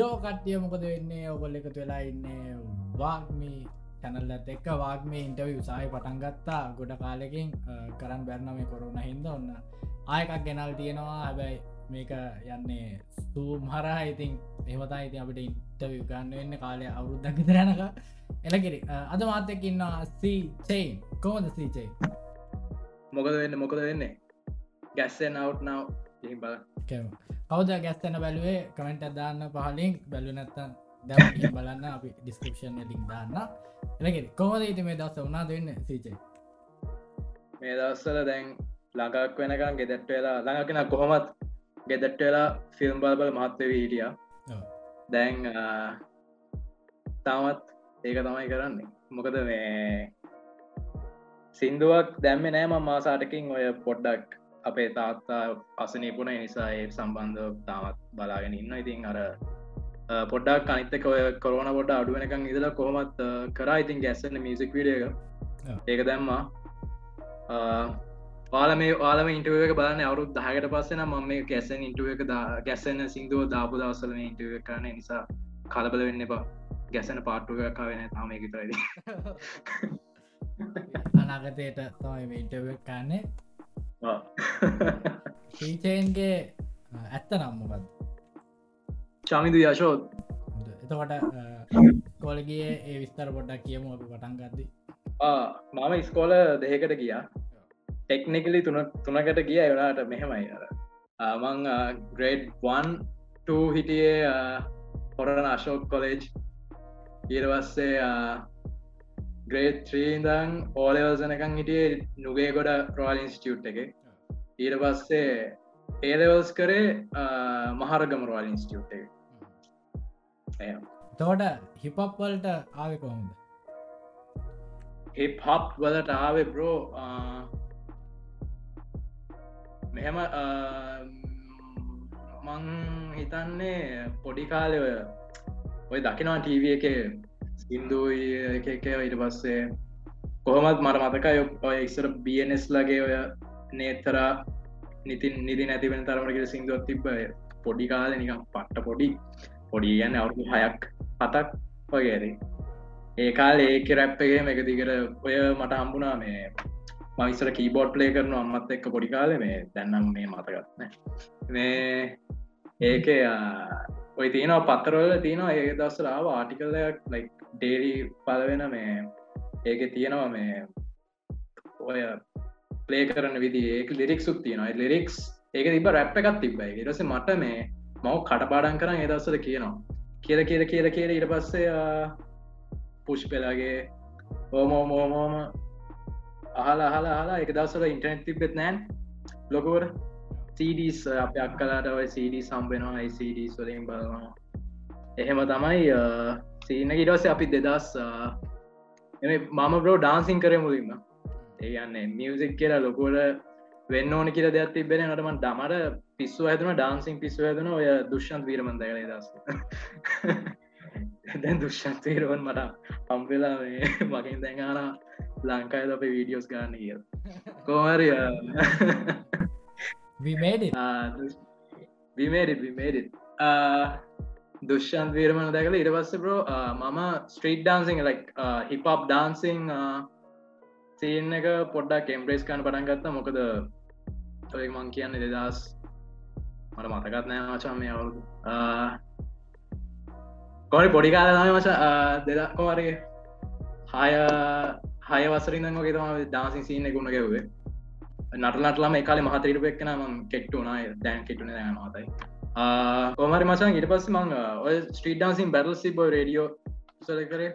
යෝ කට්ටිය මොකද වෙන්නේ? ඔගොල්ල එකතු වෙලා ඉන්නේ වාගමී චැනල්ලත් එක්ක. වාගම ඉන්ටව උසාහි පටන් ගත්තා. ගොඩ කාලෙකින් කරන්න බැරනම කොරුණ හින්ද ඔන්න ආයකක් ගෙනල් තියෙනවා. හැබැයි මේක යන්නේ සූම් හරහා. ඉතින් එමතා ඉති අපිට ඉන්ටව ගන්න වෙන්න. කාලය අවුරුද්දක් තරනක එලකිරි අද මාතයක ඉන්න සීචයි කෝමද සීචයි මොකද වෙන්න? මොකද වෙන්නේ? ගැස්සෙන් අවට් නව ඉහි බල කවද ගැස්තන බැලුවේ? කමෙන්ට දාන්න පහලින් බැලු නැත්තන් දැ බලන්න. අපි ඩිස්කපෂන් ලික් දාන්න. එලගෙ කොමද ඉති මේ දස්ස වනා දෙන්න සීචේ මේ දස්සල දැන් ලඟක් වෙනකම් ගෙදැට් වෙලා ළඟකෙන කොහොමත් ගෙදැට් වෙලා ෆිල්ම් බල්බල මහත්ව හිටිය. දැන් තාමත් ඒක තමයි කරන්නේ. මොකද මේ සින්දුවක් දැම්ම නෑම මාසාටකින් ඔය පොඩ්ඩක් අපේ තාත්තා අසනීපුුණ නිසා ඒ සම්බන්ධ තාමත් බලාගෙන ඉන්න ඉතින් අර පොඩ්ඩක් අනිතක කොරන පොඩ අඩුවනකං ඉදල කොහොමත් කරා. ඉතින් ගැස්සන්න මියසික් විඩියක ඒක දැම්මා. පාල මේ ආලම ඉන්ටුවක බලන්න අවුත් දහකට පස්සෙන ම මේ කැසන් ඉන්ටුව එක ගැස්සන්න සිින්දුව දාපු දවසල ඉන්ටුව කරන නිසා කලබල වෙන්න එපා. ගැසන පාට්ටුවක වෙන තාම එකතරයිද අනාගතයට තමයි ඉන්ටව කන්නේ ඊචයන්ගේ ඇත්ත නම්මකද චමිදු යශෝත් එතකොට කොලගේ ඒ විස්තර පොඩ්ඩක් කියමු අපි පටන් ගද්දි. මම ඉස්කෝල දෙහකට ගියා. ටෙක්නිකලි තුන තුනකට ගිය. එවනාට මෙහෙමයි අර. මං ග්‍රේඩ්වන් හිටියේ හොරන අශෝක් කොලේජ් ඊරවස්සේ ග්‍රේඩ් ත්‍රීදං ඕලවසනකං හිටියේ නුගේ ගොඩ රෝල් ඉන්ස්ටියුට් එක. ඊට පස්සේ ඒලවල්ස් කරේ මහරගම රෝල් ඉන්ස්ටියුට් එක. තෝට හිපප් වලට ආවෙ කොහොමද? හිප් හප් වලට ආවෙ බ්‍රෝ මෙහෙම මං හිතන්නේ පොඩි ඔය ඔය දකිනවා ටීව එක සිින්දු එක ඊට පස්සේ කොහොමත් මට මතකයි ඔය ඉස්සර බස් ලගේ ඔය නේතරා නිතින් නිදි නැතිවෙන තරමටකට සිින්දුවත් තිබ්බය පොඩි කාල නිකම් පට්ට පොඩි. පොඩි යන්න අවුදු හයක් පතක් වගේරේ ඒ කාල ඒක රැප්පගේ එක දිගට ඔය මට හම්බුනා මේ මවිස්සර කීබෝඩ් ප්ලේ කරන අම්මත් එක්ක පොඩි කාල මේ. දැන්නම් මේ මතගත්න මේ ඒක ඔය තියනවා පත්තරවල තියෙනවා ඒ දස්සලාව ආටිකල්ලයක් ලයික් ඩේරි පලවෙන මේ ඒක තියෙනවා මේ ඔය පලේ කරන විදි ඒක ලිරික්සුක් තියෙනවා. ලිරික්ස් ඒක තිබ රැප් එකත් තිබයි ඉරස මට මේ මව කටපාඩන් කරන්න ඒදස්සල කියනවා. කියල කියල කියල කියල ඉට පස්සේ පුෂ් පෙලාගේ ඕමෝමෝමෝම අහල අහල හලා එක දවසල ඉන්ටනෙට් තිබෙත් නෑන් ලොකුවට. සඩස් අප අක්කලාට ඔය සඩ සම්බෙනවා සඩ වලින් බලනවා. එහෙම තමයි සීන ඉටස අපි දෙදස් මම බ්‍රෝ ඩාන්සින් කරය මුලින්ම. ඒයන්නේ මියසික් කියලා ලොකුවට වෙන්න ඕන කියල දෙයක් තිබෙන නටම දමට පිස්සු ඇතුන ඩාන්සින් පිස්සු ඇතුන ඔය දුෂ්න්ත වීරමන්ද කළ දස් දැන් දුෂ්න්ත වීරවන් මට හම්වෙලා මකින් දැඟාන ලංකායි අපේ වීඩියෝස් ගන්න කිය කෝමරය විමේඩ විමේඩ දුෂ්‍යන්ත වීරමන දැකල ඉට පස්ස බ්‍රෝ මම street dancing like hip hop dancing scene එක පොඩ්ඩක් කෙම්බ්‍රේස් කන්න පටන් ගත්තා. මොකද ඔය මං කියන්න දෙදස් මට මතකත් නෑ මචා මේ අවුදු කොඩි පොඩි කාල නම මච දෙදක් කොමරගේ හය හය වසරින් ගේ තම දාසින් සීන ගුණ ගැවේ නටලටලම එකකාල මහතරීට එක්න ම කෙට්ටුනා දැන් කෙටුන දැන මතයි කොමරි මචන් ඉට පස්ස මං ඔය ස්ට්‍රීට ඩාන්සින් බැරල් සිබ රඩියෝ සල කරේ.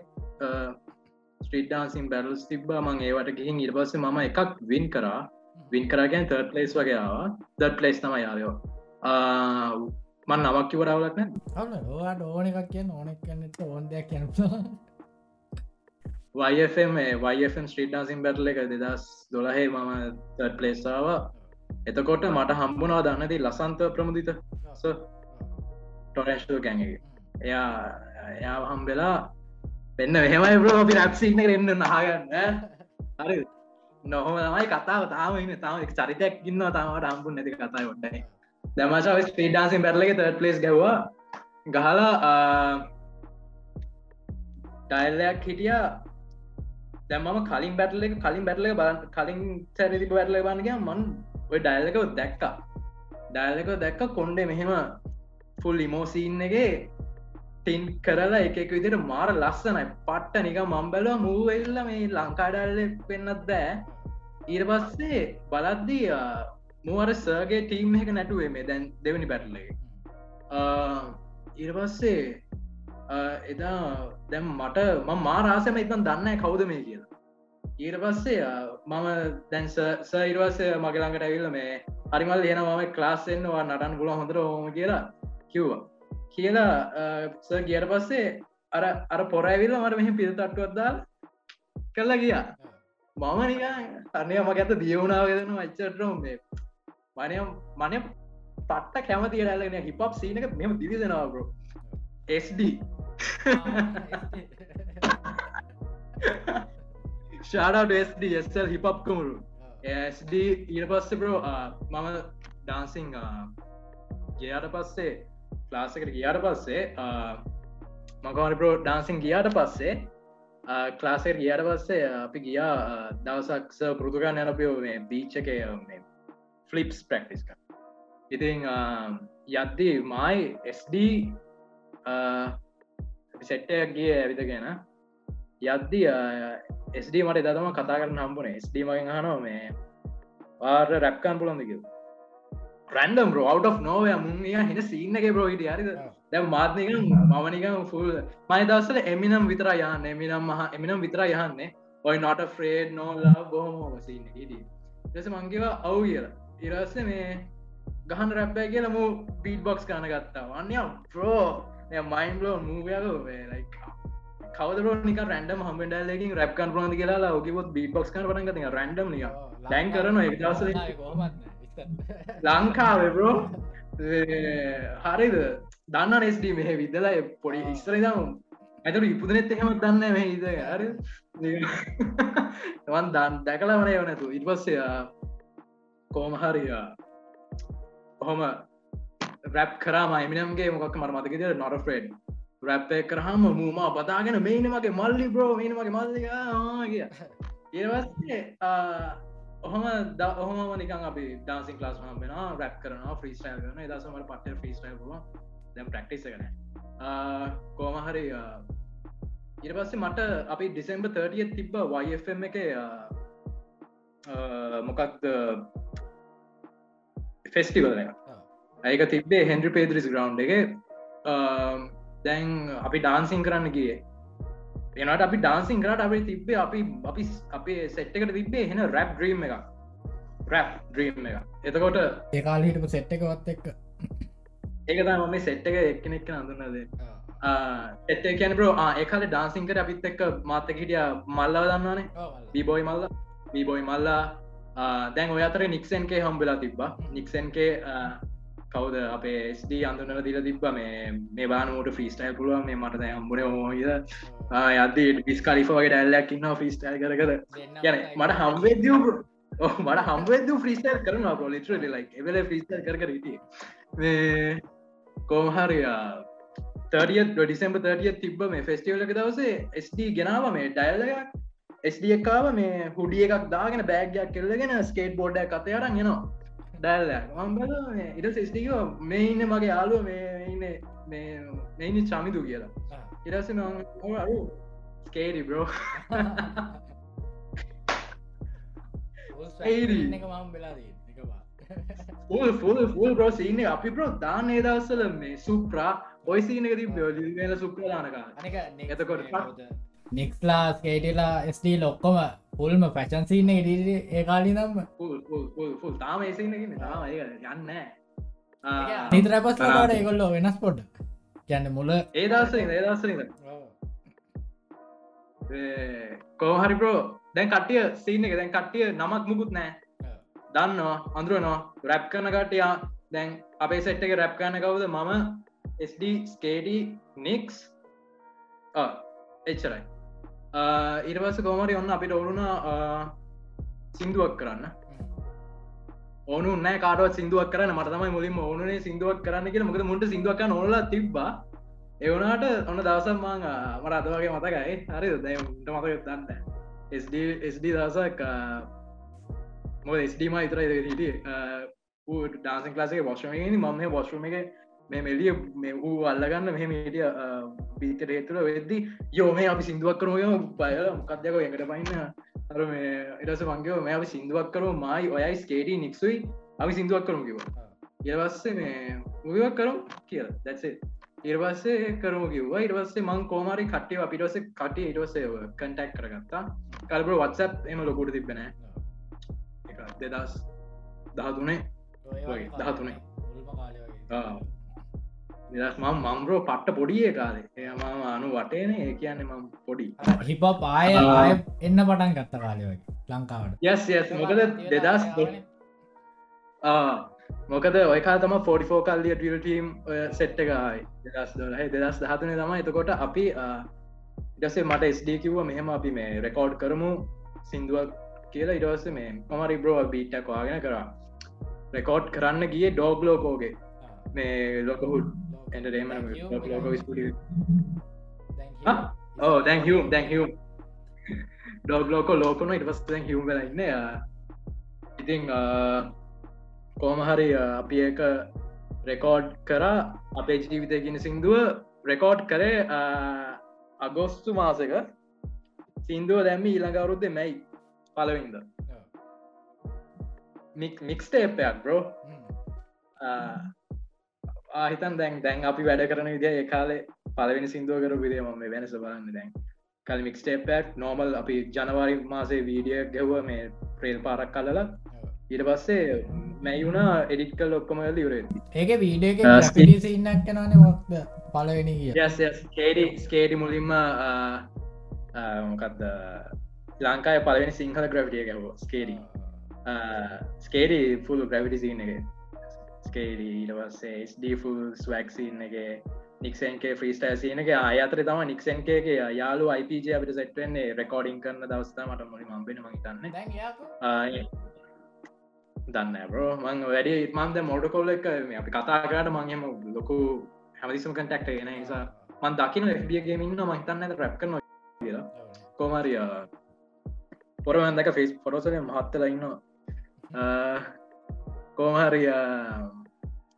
ස්ට්‍රීට්ඩාන්සින් බැරල්ස් තිබ්බ මං ඒවට ගිහින් ඉට පස්ස ම එකක් වින් කරා. වින් කරගෙන් තර්ඩ ලේස් වගේවා දඩ් ලේස් තම යාලයෝ මන් නමක් කිවරවලක්න ඕට ඕන එකක් කියන්න ඕනෙක් කන්නට ඕන් දෙයක් කියන වයිFM වයිFම් ස්ට්‍රීට්ඩාසින් බැටල එක දෙදස් දොලහේ මම තර්ඩ පලේස්සාාව එතකොට මට හම්බුණවා දන්නති ලසන්ත ප්‍රමුදිත ටොරේස්ටෝ ගැන්ගේ එයා එයා හම්බෙලා පෙන්න්න මෙහෙමයි බ්‍රෝ අපි රැප්සින්න එන්න නාගන්න හරි. නොහොම තමයි කතාව. තාම ඉන්න. තාම චරිතයක් ඉන්න තාමට අම්පු නැති කතා ොට්ටයි දමශාව ස්පීඩාසින් පැරලගේ තට පලස් ගැවා ගහලා ඩයිල්ලයක් හිටිය. දැමම කලින් බැටල කලින් බැටල බල කලින් සැරදි බැටල බන්නග මන් ඔය ඩයිල්ලක දැක්කා. ඩයිල්ලක දැක්ක කොන්්ඩේ මෙහෙම ෆුල් ඉමෝසීන්නගේ ටින් කරලා එකක විදිට මාර ලස්සනයි. පට්ට නික මම්බලව මූවෙල්ල මේ ලංකාඩල්ල පෙන්න්නත් දෑ ඊට පස්සේ බලද්දී මුවර සර්ගේ ටීම් එක නැටුවේ මේ දැන් දෙවනි බැටලගේ ඊට පස්සේ එදා දැම් මට ම මාරාසම ඉතන් දන්න කවුද මේ කියලා. ඊට පස්සේ මම දැන් සයිරවස්සය මගලඟට ඇවිල්ල මේ හරිමල් එන මම ක්ලාස්සෙන්වා නටන් ගුල හොඳර හෝම කියලා කිව්වා. කියලා ස ගියට පස්සේ අර අර පොරඇවිල්ල මට මෙහි පිල් තට්ටුවත්දාල් කල්ලා ගියා. මම නික අනය මක ඇත දියවුණාවදන අච්චටරෝම් මේ මනය මනය පට්ට කැමති රැලගෙන හිපප් සීනක මෙම දිවිසෙනවාබරෝ SD ෂාඩ SD ස්ල් හිපප් කමුරු SD ඊට පස්සේ බ්‍රෝ මම ඩාන්සිං ගයාට පස්සේ ක්ලාසකට ගියාට පස්සේ මකවන ප්‍රෝ ඩාන්සිං ගියාට පස්සේ ක්ලාසර් ගියාට පස්සේ අපි ගියා දවසක්ස පුරුදුගන්න යනපයෝ මේ බීච්චක ෆලිප්ස් ප්‍රක්ටිස්ක ඉතින් යද්දී මයි SD සෙට්ටයක් ගිය ඇවිත ගැන යද්දී SD මට දතම කතා කරන හම්බුනේ. SD මගෙන් හනෝ මේ වාර රැප්කන් පුළන්දකිව රැන්ඩම් රෝ අවට් of නෝය මුන්ගේ හිට සිීන්නගේ බ්‍රෝහිට හරිද? දැ මාත්නක මමනිකම් ෆුල් මයි දස්සල එමිනම් විතර යන්න එමිනම් මහ එමිනම් විතර යහන්නේ ඔයි නොට ෆ්‍රේඩ් නෝලා බොහොම සින්න හිට ලෙස මංගේවා අවු කියලා. ඉරස්ස මේ ගහන් රැප්පෑ කියල මු පීට බොක්ස් කාන ගත්තා වන්නය ප්‍රෝ මයින් බලෝ මූවයාල ලයි කවදර නික රැන්ඩම් හමඩල්ලකින් රැප්කන් ප්‍රන්ති කියලා ඔකිබොත් බීට බොක්ස් කන පටන් ගති රැන්ඩම් නික දැන් කරන එක දස ලංකාවබරෝ හරිද? දන්න නෙස්ඩ මෙහ විදලා පොඩි ඉස්තරදම් ඇතට ඉපුදනෙත් එහෙමත් දන්න මෙ ඉද හරි. වන් දන් දැකලා වන යවනැතු ඉට පස්සේ කෝමහරියා ඔහොම රැප් කරම එමිනම්ගේ මොකක් මර මතකද නොර ෆ්‍රෙඩ් රැප්පය කරහම මූම පතාගෙන මේන මගේ මල්ලි බ්‍රෝ මේන මගේ මල්ලි කිය. ඒවස්සේ ඔහම ද ඔහම නිකන් අපි දාසින් ලාස් හමෙන රැප් කරන ්‍රීස්ටයිල් කරන දසමට පට ්‍රීස්ටයිල් දැම් ප්‍රක්ටිස කන කෝමහරි ඉට පස්සේ මට අපි ඩිසෙම්බ 30 තිබ්බ වFM එක මොකක්ද ෆෙස්ටිවල එක. ඒක තිබ්බේ හෙන්ඩි පේදරිස් ග්‍රවන්් එක දැන් අපි ඩාන්සිං කරන්න ගිය. එනට අපි ඩාන්සිං කරට අපි තිබේ අපි අපි අපේ සෙට්කට තිබේ හෙන රැප් ්‍රීම් එක රැප් ්‍රීම් එක එතකොට ඒකාල හිටපු සෙට් එකවත් එක්ක. ඒක මම සෙට් එක එක්කනෙක් අඳන්නද එත කියන බ්‍රෝ ඒකාල ඩාන්සිංකට අපිත් එක්ක මාතක හිටිය මල්ලව දන්නවානේ. බීබෝයි මල්ල. බීබෝයි මල්ලා. දැන් ඔය අතර නික්සන්ගේ හම්බෙලා තිබ්බා. නික්සන්ගේ කවද අපේ ස්D අඳුනල දිල තිබ්බ? මේ මේ බානමට ෆිස්ටයිල් පුළුව මේ මට හම්බුණ හෝහිද යද පිස් කලිෆගේ ඩැල්ලක් ඉන්න ෆිස්ටයිල් කරකද? ගැන මට හම්බේද මට හම්බේද ෆ්‍රීස්ටයිල් කරන පොලිට ලයි එවල ෆිස්ටල් කර හිටිය. කෝමහරයා තරිය ඩිසම්බ තරිය තිබ මේ ෆෙස්ටිවල එක දවසේ ස්D ගෙනාව මේ ඩයිල්ලයක් ස්D එකාව මේ හුඩිය එකක් දාගෙන බෑගයක් කෙල්ලගෙන ස්කේට් බෝඩ්ඩ කතයරන් ගෙනවා දැල්ල මම්බල ඉට සෙස්ටිකෝ මේ ඉන්න මගේ යාලුව මේ මෙයිනි චමිදු කියලා. ඉරස අරු ස්කේරි බ්‍රෝ ෆල් බ්‍රෝ සින්න අපි බ්‍රෝ දාන ඒදවසල මේ සුප්‍රා ඔයිසිනක ති බෝලිල සුප්‍රලානක එතකොට නික්ස්ලා ස්කේටලා ස්ඩ ලොක්කොම පුල්ම පැචන් සින්න ඒ කාලි නම් තාම ඒසින්නගෙන තාම යන්න නිතරපස්ලාට ඒකොල්ලෝ වෙනස් පොඩ් කියන්න මුල ඒදස ඒදස කෝහරි ප්‍රෝ දැන් කටිය සින්න එක දැන් කට්ටිය නමක් මුකුත් නෑ දන්නවා අඳුරනවා. රැප් කන කටයා දැන් අපේ සෙට් එක රැප් කන්න කවුද? මම SD ස්කේඩි නික්ස් එච්චරයි ඉරවස කෝමරි ඔන්න අපිට ඔවුුණ සිින්දුවක් කරන්න. ඕනු නෑ කාටව සිින්දුවක් කරන්න. මට තමයි මුලින්ම ඕනේ සිින්දුවක් කරන්න කියෙන මොකද මුට සිින්දුවක් නොල තිබ්බා. එවනාට ඔන්න දවසම් මං මට අද වගේ මතකයි. හරි දැට මතක දන්න SD SD දවසක් මො ස්ඩීම ඉතර හිටිය. ඩාන්සන් ලාසේ වශ්මගෙන මම වශ්ම එක මේ මෙලිය මේ වූ අල්ලගන්න මෙහම හිටිය බීතට හේතුල වෙද්දි යෝමේ අපි සිින්දුවක් කරමය බය මොකක්දයක එකට පයින්න අර මේ එටස මංගව මේ අපි සිින්දුවක් කරු මයි ඔයයි ස්කේටී නික්සුයි අපි සිින්දුවක් කරමු කිව ඒවස්සේ මේ මුවක් කරු කියල. දැසේ ඉර්වස්සේ කරම කිව්වා. ඉරවස්සේ මං කෝමරි කට්ටිය අපිටස කටිය ඉටවසේ කටක් කරගත්තා. කල්බර වත්සප් එම ලොකුට තිබෙන දෙදස් දහතුනේ. දහතුනේ නිදස් මම් මම්රෝ පට්ට පොඩිය කාලේ. එයම අනු වටේන. ඒ කියන්නේ මම පොඩි. හිප පාය ආය එන්න පටන් ගත්ත කාලය වගේ ලංකාවට. යස් යස් මොකද දෙදස් මොකද ඔයකා තම 44 කල්ලිය ටියල්ටීම් සෙට්ට එකයි දෙදස් දොලහ දෙදස් දහතුනේ තම එතකොට අපි ඉඩසේ මට ස්ඩ කිව්ව මෙහෙම අපි මේ රෙකෝඩ් කරමු සිින්දුවක් කියලා. ඉඩවස මේ මමරි බ්‍රෝ බීට්ටක් වාගෙන කරා. රෙකෝඩ් කරන්න ගිය ඩෝග් ලෝකෝගේ මේ ලොකහුඩ් එන්ටරේම ලෝක ස්පුඩිය ඕ දැන් හිම් දැන් හිම් ඩෝග් ලෝකෝ ලෝකන ඉට පස් දැන් හිම් වෙලඉන්න ඉතිං කෝමහරි අපි ඒක රෙකෝඩ් කරා අපේ ජීවිතයගෙන සිින්දුව රෙකෝඩ් කරේ අගෝස්තු මාසක සිින්දුව දැම්ම ඊළඟවරුද්ද මැයි පලවින්ද මික්ස්ටේපයක් බ්‍රෝ ආහිතන් දැන් දැන් අපි වැඩ කරන විදිහ ඒකාලේ පලවෙනි සිින්දුව කර විදේ ම වෙනස බලන්න දැන්. කල් මික්ස්ටේපක් නෝමල් අපි ජනවාරි මාසේ වීඩිය ගැව්ව මේ ප්‍රේල් පාරක් කලලා ඊට පස්සේ මැයි වුණා එඩිට් කල් ඔක්කොමල ඉවර ඒක වීඩිය ඉන්නක් කනන මොක්ද පලවෙනි කේඩි ස්කේඩි මුලින්ම මොකක්ද? ලංකාය පලවෙනි සිංහල ග්‍රවිටිය ගැහෝ ස්කේඩි ස්කේඩි ෆුල් ග්‍රවිටි සින්න එක ස්කේඩි ඊටවස්සේ ස්ඩෆල් ස්වක්සින්න එක නික්සන්ගේ ්‍රීස්ටෑ සියනක අයතර තම නික්සන්කේගේ යාලු IPජ අපට සෙට්වෙන්නේ රෙකෝඩින් කරන දවස්ථා මට මොලි මම්බෙන මහිතන්න දන්න බෝ මං වැඩි මන්ද මොඩ කොල්ල එක අපි කතාගට මංහෙම ලොකු හැමදිසම කටක්ට ගෙන නිසා මන් දකින FBගේමින්න මහිතන්න රැප් කන කියලා. කෝමරිය පොරවන්දක ෆෙස් පොරොසල මහත්තල ඉන්න කෝමහරිය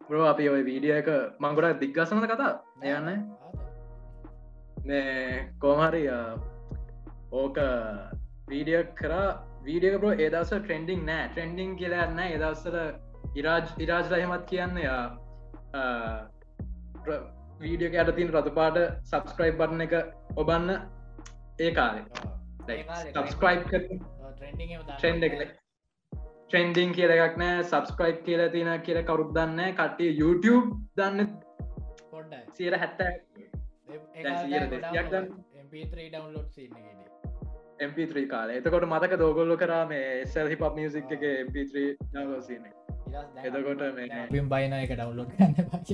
බ්‍රෝ අපි ඔය වීඩිය එක මංගොඩ දිග්ගසනද කතා? යන්න මේ කෝමහරිය ඕක වීඩිය කරා. වීඩියක බෝ ඒදස ට්‍රෙන්ඩිං නෑ. ට්‍රෙන්ඩිං කියලන්න ඒදස්සල ඉරාජ් ඉරාජ් රහමත් කියන්න වීඩියක යට තින් රතුපාට සබස්ක්‍රයිබ් බරන එක ඔබන්න. ඒ කාලේ. සබස්ක්‍රයිබ් ට්‍රෙන්ඩ ට්‍රෙන්ඩිං කියල එකක් නෑ සබස්ක්‍රයිබ් කියල තින කියල කවරුත් දන්න කට්ටිය YouTube දන්න සියර හැත්ත MP3 ඩවන්ලෝඩ් සින්නගෙන MP3 කාල. එතකොට මතක දෝගොල්ල කරා මේ සැල් හිප මියසික් එක MP3 නවසින එතකොට පිම් බයින එක ඩව්ලෝඩ් කන්න පච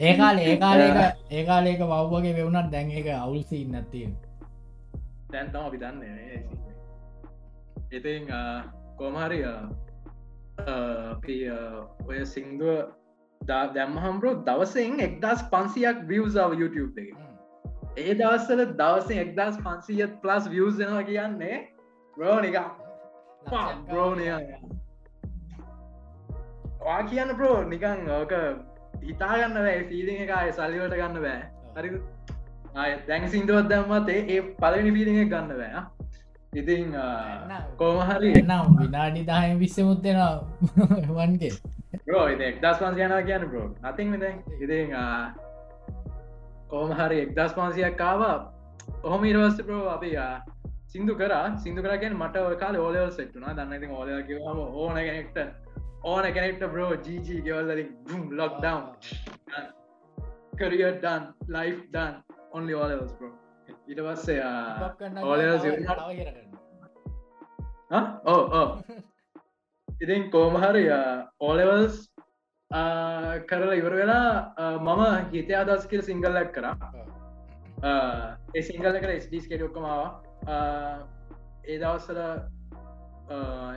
ඒකාල ඒකාලක ඒකාලේක වව්වගේ වෙවුණත් දැන් එක අවුල්සි ඉන්නත්තිය දැන් තම අපි දන්න ඉතින් කෝමහරිය අපි ඔය සිංදුව දැම්ම හම්බරෝ දවසෙන් එක්දස් පන්සියක් වියසාව YouTube එක ඒ දවස්සල දවස එක්දස් පන්සීයත් ප්ලස් වියසනවා කියන්නේ රෝනික බ්‍රෝණය වා කියන්න ප්‍රෝ නිකං ඕක හිතාගන්න බෑ ෆීලි එකය සල්ලිවට ගන්න බෑ හරි දැන් සිින්දුවත් දැම්මත් ඒ පලනි පිලිෙ ගන්න බෑ ඉතින් කෝමහරි නම් විනාඩි දාහම විස්සමුත්වෙන වන්ගේ රෝ එක්දස් පන්ස යනා කියන්න බ්‍රෝ අතින් ඉතින් කෝමහරි එක්දස් පන්සියක් කාවා ඔහොම ඉරවස්ස ප්‍රෝ අපි සිින්දු කර. සිින්දු කරගෙන් මට කාල ඕලවල් සෙට්ුනා දන්නති ඕලය කිවම ඕන කෙනෙක්ට ඕන කෙනෙක්ට බ්‍රෝ ජීජී ගෙවල්ලින් ගුම් ලොක් ඩවන් කරිය ඩන් ලයි් ඩන් ඔන්ලි ඕලවස් ප්‍රෝ ඉට පස්සේ ඕ ඕ ඉතින් කෝමහරි ඕලෙවල්ස් කරලා ඉවර වෙලා මම හිතය අදස් කියල සිංගල්ලක් කරා. ඒ සිංගල්ල කර ස්ඩස් කෙඩක්කමාව ඒ දවස්සල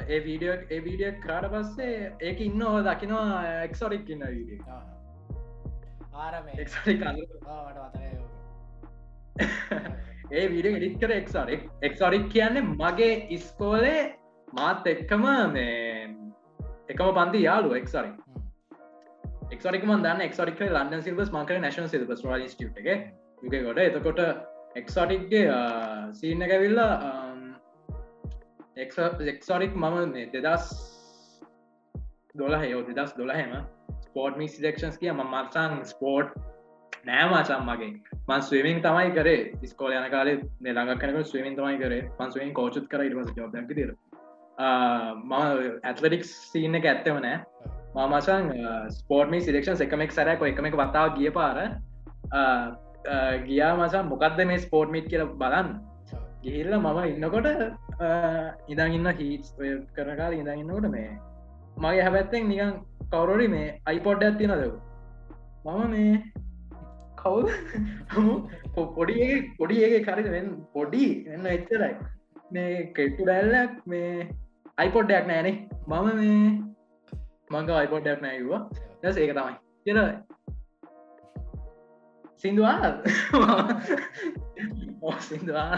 ඒ වීඩියෝ ඒ වීඩිය කරාට පස්සේ ඒක ඉන්න හෝ දකිනවා එක්සොරික් ඉන්න වීඩිය ආරම. එක්සරික් මතකය ඒ විඩිය එඩිත් කර එක්සරික් එක්සරික් කියන්නේ මගේ ඉස්කෝලේ මාත් එක්කම මේ එකම පන්ති යාලු එක්සරික් එක්රික දන්න එක්රික ලන්න සිල්බස් මකර නශන සිල්බස් ලිස්ට එක. යුක ගොඩ එතකොට එක්සටික්ගේ සීන්න ඇවිල්ලා එක්සොරික් මම දෙදස් දොල හයෝ දෙදස් දොලහෙම ස්පෝට් මි සිලෙක්ෂන්ස් කිය ම මත්සන් ස්පෝට් නෑමාචම් මගේ මන් ස්වමින් තමයි කරේ. ස්කෝල යන කාල ළඟ කනක ස්වමින් තමයි කරේ. පන්සුවෙන් කෝචුත් කර ඉට ජෝබ තිර ම ඇත්ලටික් සීන්න එක ඇත්තව නෑ. මමසන් ස්පෝර්ට්මි සිලෙක්ෂන් එකමෙක් සැරක එකමක වතාව ගිය පාර. ගියා මසන් මොකක්ද මේ ස්පෝර්ට්මිට් කියල බලන්න. ගිහිල්ල මම ඉන්නකොට ඉදන් ඉන්න හීස් කරකාල ඉඳ ඉන්නකොට මේ මගේ හැබැත්තෙන් නිකන් කවුරොරි මේ අයිපොඩ් ඇත්ති නද මම මේ කවු පොඩි පොඩි ඒ කරවෙන් පොඩි එන්න එච්චරයි. මේ කෙට්ටු ඩැල්ලක් මේ අයිපොඩ්ඩයක් නෑනේ. මම මේ මංග අයිපොඩ්ඩයක් නෑවා දැස ඒක තමයි. කියල සිින්දුවා සිින්දවා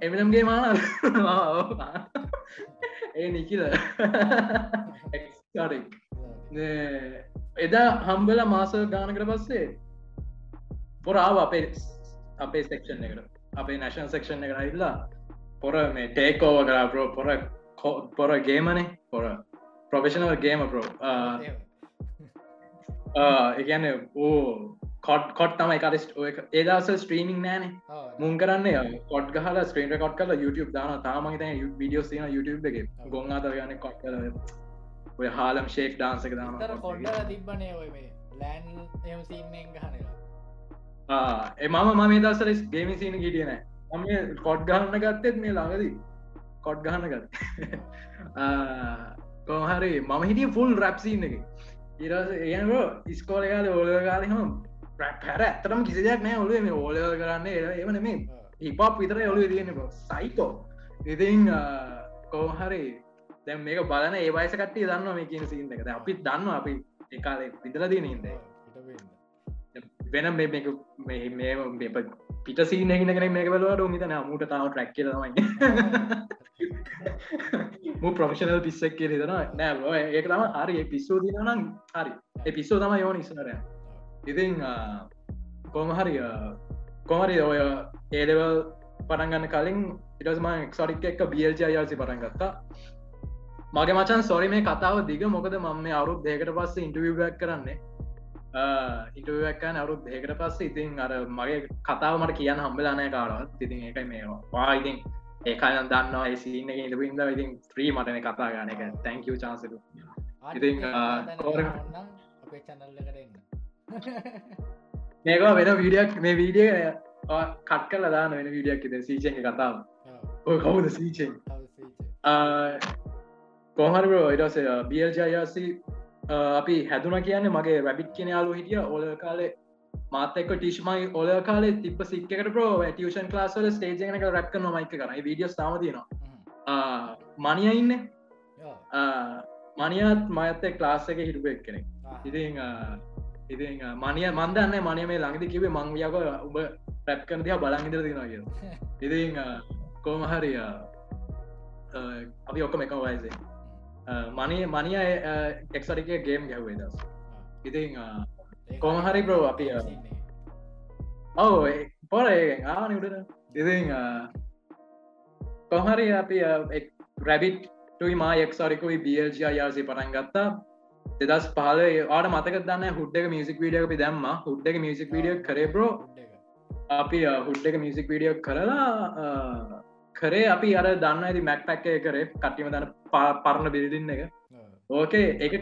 එමිනම්ගේ මාන ඒ නිකිල. එදා හම්බල මාස ගානකට පස්සේ පොරාව අපේ අපේ සෙක්ෂන් එකට අපේ නැශන් සෙක්ෂන් එක ඉල්ලා පොර මේ ටේකෝව කරා පරෝ පොර පොර ගේමනේ පොර ප්‍රොෆෙෂනල් ගේම පරෝ එකන ඕ කොට් කොට් තම එකරිස්ට ඒදස ස්ට්‍රීමිං නෑන. මුන් කරන්න කොට් ගහල ස්ක්‍රීන් කොට් කල YouTube දාන තාමහිත විඩියෝ සින YouTube එක. ගොන් අතර ගන්න කොට් කල ඔය හාලම් ශේක් ඩාන්සක දාන කොඩ්ඩ තිබ්බනේ ඔය ලෑන් එමසිීමෙන් ගහනලා ඒ මම මම දසර ගේමි සින ගිටිය නෑ අම කොට් ගහන්න ගත්තෙත් මේ ළඟදී. කොට් ගහන්න ගත් කොහරි මම හිටිය ෆුල් රැප්සින්න එක. ඉරස ඒනකෝ ඉස්කෝලකාල ඕල කාලහම පැර ඇතරම කිසි දෙයක් නෑ ඔලුව මේ ඕලව කරන්න එවන මේ හිපක් විතර ඔලු තියෙන සයිකෝ ඉතින් කෝහරි දැම් මේක බලන ඒවයිස කටේ දන්න මේ කියන සිීන්දක අපිත් දන්න අපි එකකාලේ විදල දී නද වෙන මේ පිට සීනගෙන මේක බලවට මිතන මුට තාව ට්‍රක් කියලමයි මු ප්‍රොෆෙෂනල් පිස්සක් කියල දන නෑ ඒක තම හරි පිස්සෝ දිනනම් හරි. එපිස්සෝ තම යෝන ඉස්සනරය ඉතින් කොමහරි කොමරි ඔය ඒඩවල් පටන්ගන්න කලින් ඉටස්ම එක්සොරික් එක්ක බියල්ජයාසි පටන් ගත්තා. මගේ මචන් සොරි මේ කතාව දිග. මොකද මම අවරුත් දෙකට පස්ස ඉන්ටවියක් කරන්නේ. ඉටුවක්කන් අවරුත් දෙකට පස්ස ඉතින් අර මගේ කතාව මට කියන්න හම්බලානය කාරවත් ඉතින් එකයි මේ වායිතින් ඒකායන් දන්නවා ඒසින්න ඉඳපින්ද ඉතින් ත්‍රී මටන කතා ගන එක. තැංකව ඉතින් චැනල්ල කරන්න මේක වෙන වීඩියක් මේ වීඩිය කට් කල දාන වෙන වීඩියක් ද සීචක කතාව. කවුද සීචෙන් කොහරෝ ඉටස බියල්ජයසි අපි හැදුන කියන්න මගේ රැබිට් කියෙන යාලු හිටිය. ඕල කාලේ මාතක ටිශ්මයි ඔල කාල තිබ සික්කට ප්‍රෝ ටියෂන් ලාස්වල ස්ටේජනක රැක්ක නොමයික කරන විඩියස් තාමතිනවා මනිය ඉන්න? මනියත් මයත්තේ ක්ලාස්සක හිටුප එක් කෙනෙක් ඉතින් ඉති මනිය මන්දන්න මනය මේ ළඟදි කිවේ මංවියක උඹ පැප් කන තියා බලංගිදර දෙෙනවා කිය ඉතින් කෝමහරිය අපි ඔක්කොම එක වයිසේ මනය මනිය එක්සරික ගේම් ගැහ්වේ දස් ඉතින් කොමහරි ප්‍රෝ අපි ඔව පොර ආන උඩන ඉතින් කොහරි අපි රැබිට් ටයි මා එක්සරිකුයි බල්ජ යාසි පටන් ගත්තා දෙදස් පාල ආට මතක දන්න හුඩ්ඩක මියසික් වීඩියක අපි දැම්ම හුඩ්ඩක මියසික් වීඩිය කරේබ්‍රෝ අපි හුඩ්ඩක මියසික් වීඩියෝ කරලා කරේ අපි අර දන්න ඇති මැක් පැක්කය කරේ කට්ටිම දන්න පරණ බිරිදින්න එක. ඕකේ එක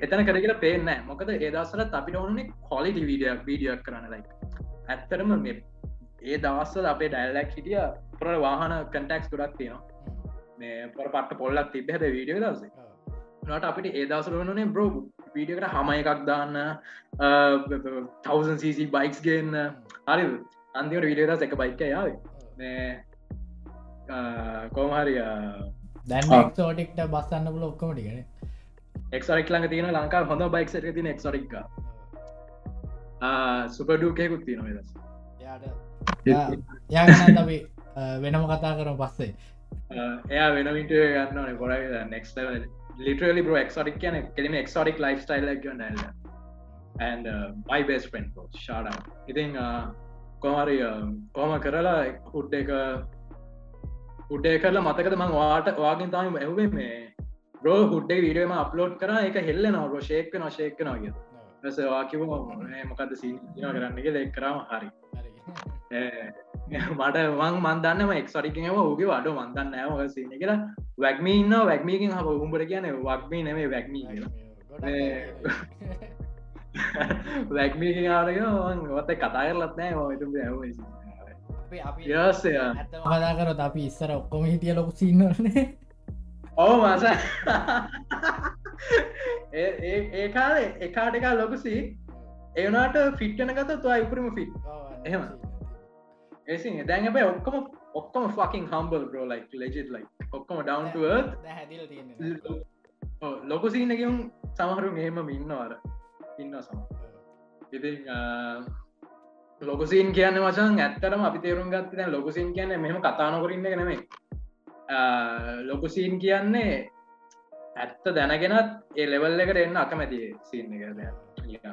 එතන කරගල පේන මොකද ඒදසල අපිට ඕනේ කොලිටි වීඩියක් වීඩියක් කරන්න ලයි ඇත්තරම මේ ඒ දවස්සල අපේ ඩැල්ලක් හිටිය පොර වාහන කටක්ස් ගොඩක් තියෙනවා. මේ පොර පට පොල්ලක් තිබ හැද වීඩිය දස නට අපිට ඒදසල වනේ බ්‍රෝ වීඩියකට හම එකක් දාන්න තවසන්සි බයික්ස් ගන්න. හරි අන්තිවට විඩියදස් එක බයික යාව කෝමහරිය දැන් ෝටික්ට බස්සන්න පුල ඔක්කොමටිගෙන එක්සරික් ලඟ තියෙන ලංකා හොඳ බයික් සට තින එක්සරික් සුපඩූකයකුත් තියන යාගන අපි වෙනම කතා කරන පස්සේ. එයා වෙනවිට ගන්න කොර නෙක්ස් literally bro exotic කියන you and and uh, my best friend bro shout out. ඉතින් කොහරි කොහම කරලා උඩ් එක උඩ්ඩේ කරලා මතකද මං වාට වාගෙන් තම ඇවේ මේ බ්‍රෝ හුඩ්ඩේ වීඩියම අප්ලෝඩ් කර එක හෙල්ල නව ශේක්ක නොශේක්ක නොග වාකිව මොකද සී කරන්න එක ලෙක් කරම හරි. මට වන් මන්දන්නම එක්සරිකව ඕගේ වඩ මන්දන්න සින කියලා. වැක්මී ඉන්න වැක්මීකින් හ උඹට කියන වක්මී නෙමේ වැක්මී වැක්මී ආරක ඔත කතා කරලත් නෑ ඇ යසය හදා කරොත් අපි ඉස්සර ඔක්කොම හිටිය ලොකු සින්නනේ ඕ මස. ඒ කාලේ එකාට එකා ලොකුසි ඒවනාට ෆිට්ටන කත තුවා ඉපරම ෆිට් එහෙම. ඒසි දැන් අපේ ඔක්කොම ඔක්කොම ෆකින් හම්බල් බෝ ලයික් ලෙජිත් ලයි ඔක්කොම ඩවන් ලොකු සීනකින් සමහරු එහෙම ඉන්නවාර ඉන්න සම ඉති ලොකසින් කියන්න වචන් ඇත්තරම අපි තේරුම් ගත්ත දැන් ලොකසින් කියන්න මෙම කතානොකරන්න නෙමේ ලොකුසීන් කියන්නේ ඇත්ත දැනගෙනත් ඒ ලෙවල් එකට එන්න අකමැති සීන් එක